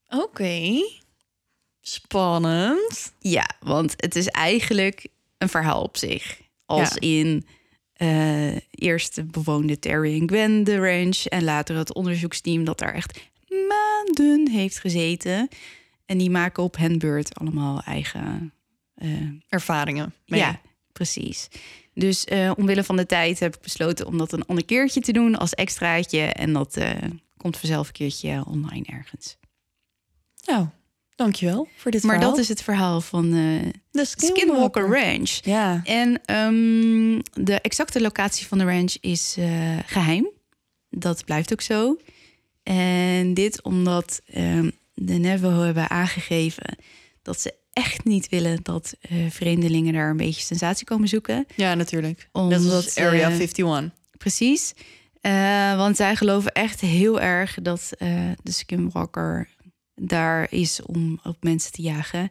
Oké. Spannend. Ja, want het is eigenlijk een verhaal op zich. Als Ja. in eh, eerst bewoonde Terry en Gwen de ranch en later het onderzoeksteam dat daar echt maanden heeft gezeten. En die maken op hen beurt allemaal eigen. eh, Ervaringen. mee. ja, precies. Dus eh, omwille van de tijd heb ik besloten om dat een ander keertje te doen als extraatje. En dat komt vanzelf een keertje online ergens. Nou, dankjewel voor dit Maar verhaal. dat is het verhaal van eh de Skinwalker Ranch. Ja. En ehm, de exacte locatie van de ranch is eh, geheim. Dat blijft ook zo. En dit omdat ehm, de Navajo hebben aangegeven dat ze echt niet willen dat eh, vreemdelingen daar een beetje sensatie komen zoeken. Ja, natuurlijk. Omdat, als Area eh, 51. Precies. Want zij geloven echt heel erg dat de Skinwalker daar is om op mensen te jagen.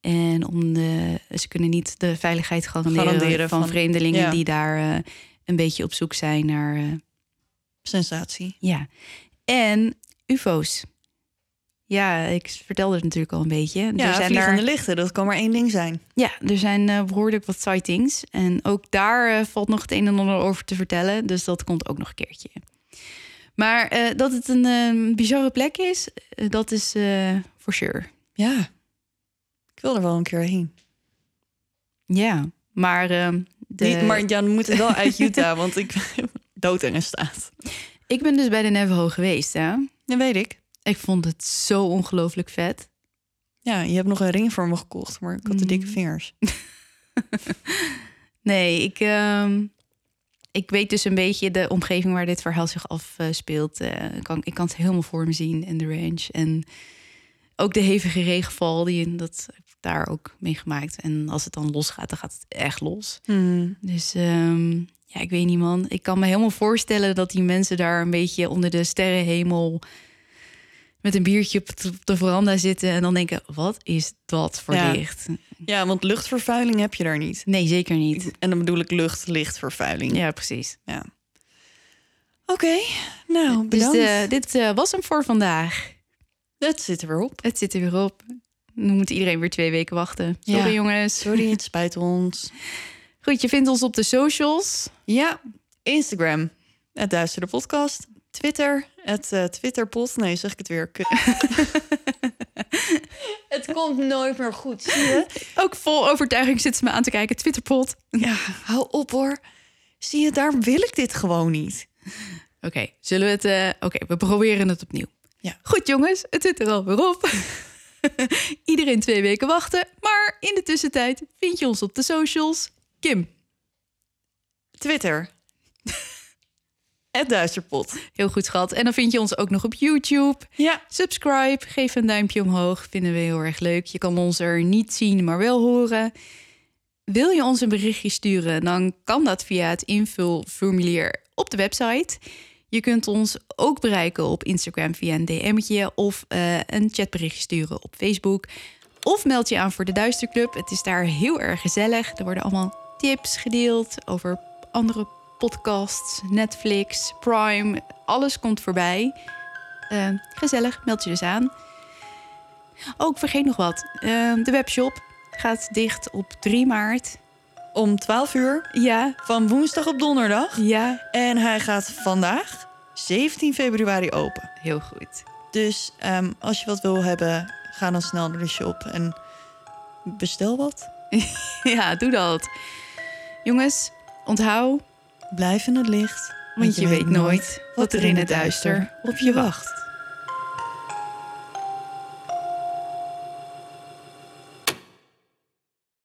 En om de, ze kunnen niet de veiligheid garanderen, Garanderen van, van- vreemdelingen ja. die daar eh, een beetje op zoek zijn naar. eh, Sensatie. ja. En UFO's. Ja, ik vertelde het natuurlijk al een beetje. Ja, er zijn vliegende daar, lichten. Dat kan maar één ding zijn. ja, er zijn eh, behoorlijk wat sightings. En ook daar valt nog het een en ander over te vertellen. Dus dat komt ook nog een keertje. Maar eh, dat het een eh, bizarre plek is, eh, dat is eh for sure. Ja. Ik wil er wel een keer heen. Ja, maar, eh, de, Niet, maar ja, dan moet het wel uit Utah, want ik ben doodeng in staat. ik ben dus bij de Navajo geweest. Hè? Dat weet ik. Ik vond het zo ongelooflijk vet. Ja, je hebt nog een ring voor me gekocht, maar ik had de dikke Mm. vingers. Nee, ik, ehm, ik weet dus een beetje de omgeving waar dit verhaal zich afspeelt. Eh, ik, kan, ik kan het helemaal voor me zien in de range. En ook de hevige regenval, die, dat heb ik daar ook meegemaakt. En als het dan losgaat, dan gaat het echt los. Hmm. Dus ehm, ja, ik weet niet man. Ik kan me helemaal voorstellen dat die mensen daar een beetje onder de sterrenhemel... met een biertje op de veranda zitten en dan denken... wat is dat voor Ja. licht? Ja, want luchtvervuiling heb je daar niet. Nee, zeker niet. En dan bedoel ik lucht-lichtvervuiling. Ja, precies. Ja. Oké, nou Dus bedankt. eh, dit eh, was hem voor vandaag. Het zit er weer op. Het zit er weer op. Nu moet iedereen weer twee weken wachten. Sorry Ja. jongens. Sorry, het spijt ons. Goed, je vindt ons op de socials. Ja, Instagram, het Duistere Podcast. Twitter, het eh, Twitterpod. Nee, zeg ik het weer. Het komt nooit meer goed, zie je? Ook vol overtuiging zitten ze me aan te kijken. Twitterpot. Ja, hou op hoor. Zie je, daar wil ik dit gewoon niet. Oké, zullen we het... eh, Oké, we proberen het opnieuw. Ja. Goed jongens, het zit er alweer op. Iedereen twee weken wachten. Maar in de tussentijd vind je ons op de socials. Kim, Twitter. Het Duisterpot. heel goed schat. En dan vind je ons ook nog op YouTube. Ja, Subscribe, geef een duimpje omhoog. Vinden we heel erg leuk. Je kan ons er niet zien, maar wel horen. Wil je ons een berichtje sturen, dan kan dat via het invulformulier op de website. Je kunt ons ook bereiken op Instagram via een DM'tje of eh, een chatberichtje sturen op Facebook. Of meld je aan voor de Duisterclub. Het is daar heel erg gezellig. Er worden allemaal tips gedeeld over andere podcasts, Netflix, Prime. Alles komt voorbij. Eh, gezellig, meld je dus aan. Oh, ik vergeet nog wat. Eh, de webshop gaat dicht op 3 maart. om 12 uur Ja, van woensdag op donderdag. ja, En hij gaat vandaag, 17 februari, open. heel goed. Dus ehm, als je wat wil hebben, ga dan snel naar de shop en bestel wat. Ja, doe dat. Jongens, onthoud, Blijf in het licht. Want je weet nooit wat er in het duister op je wacht.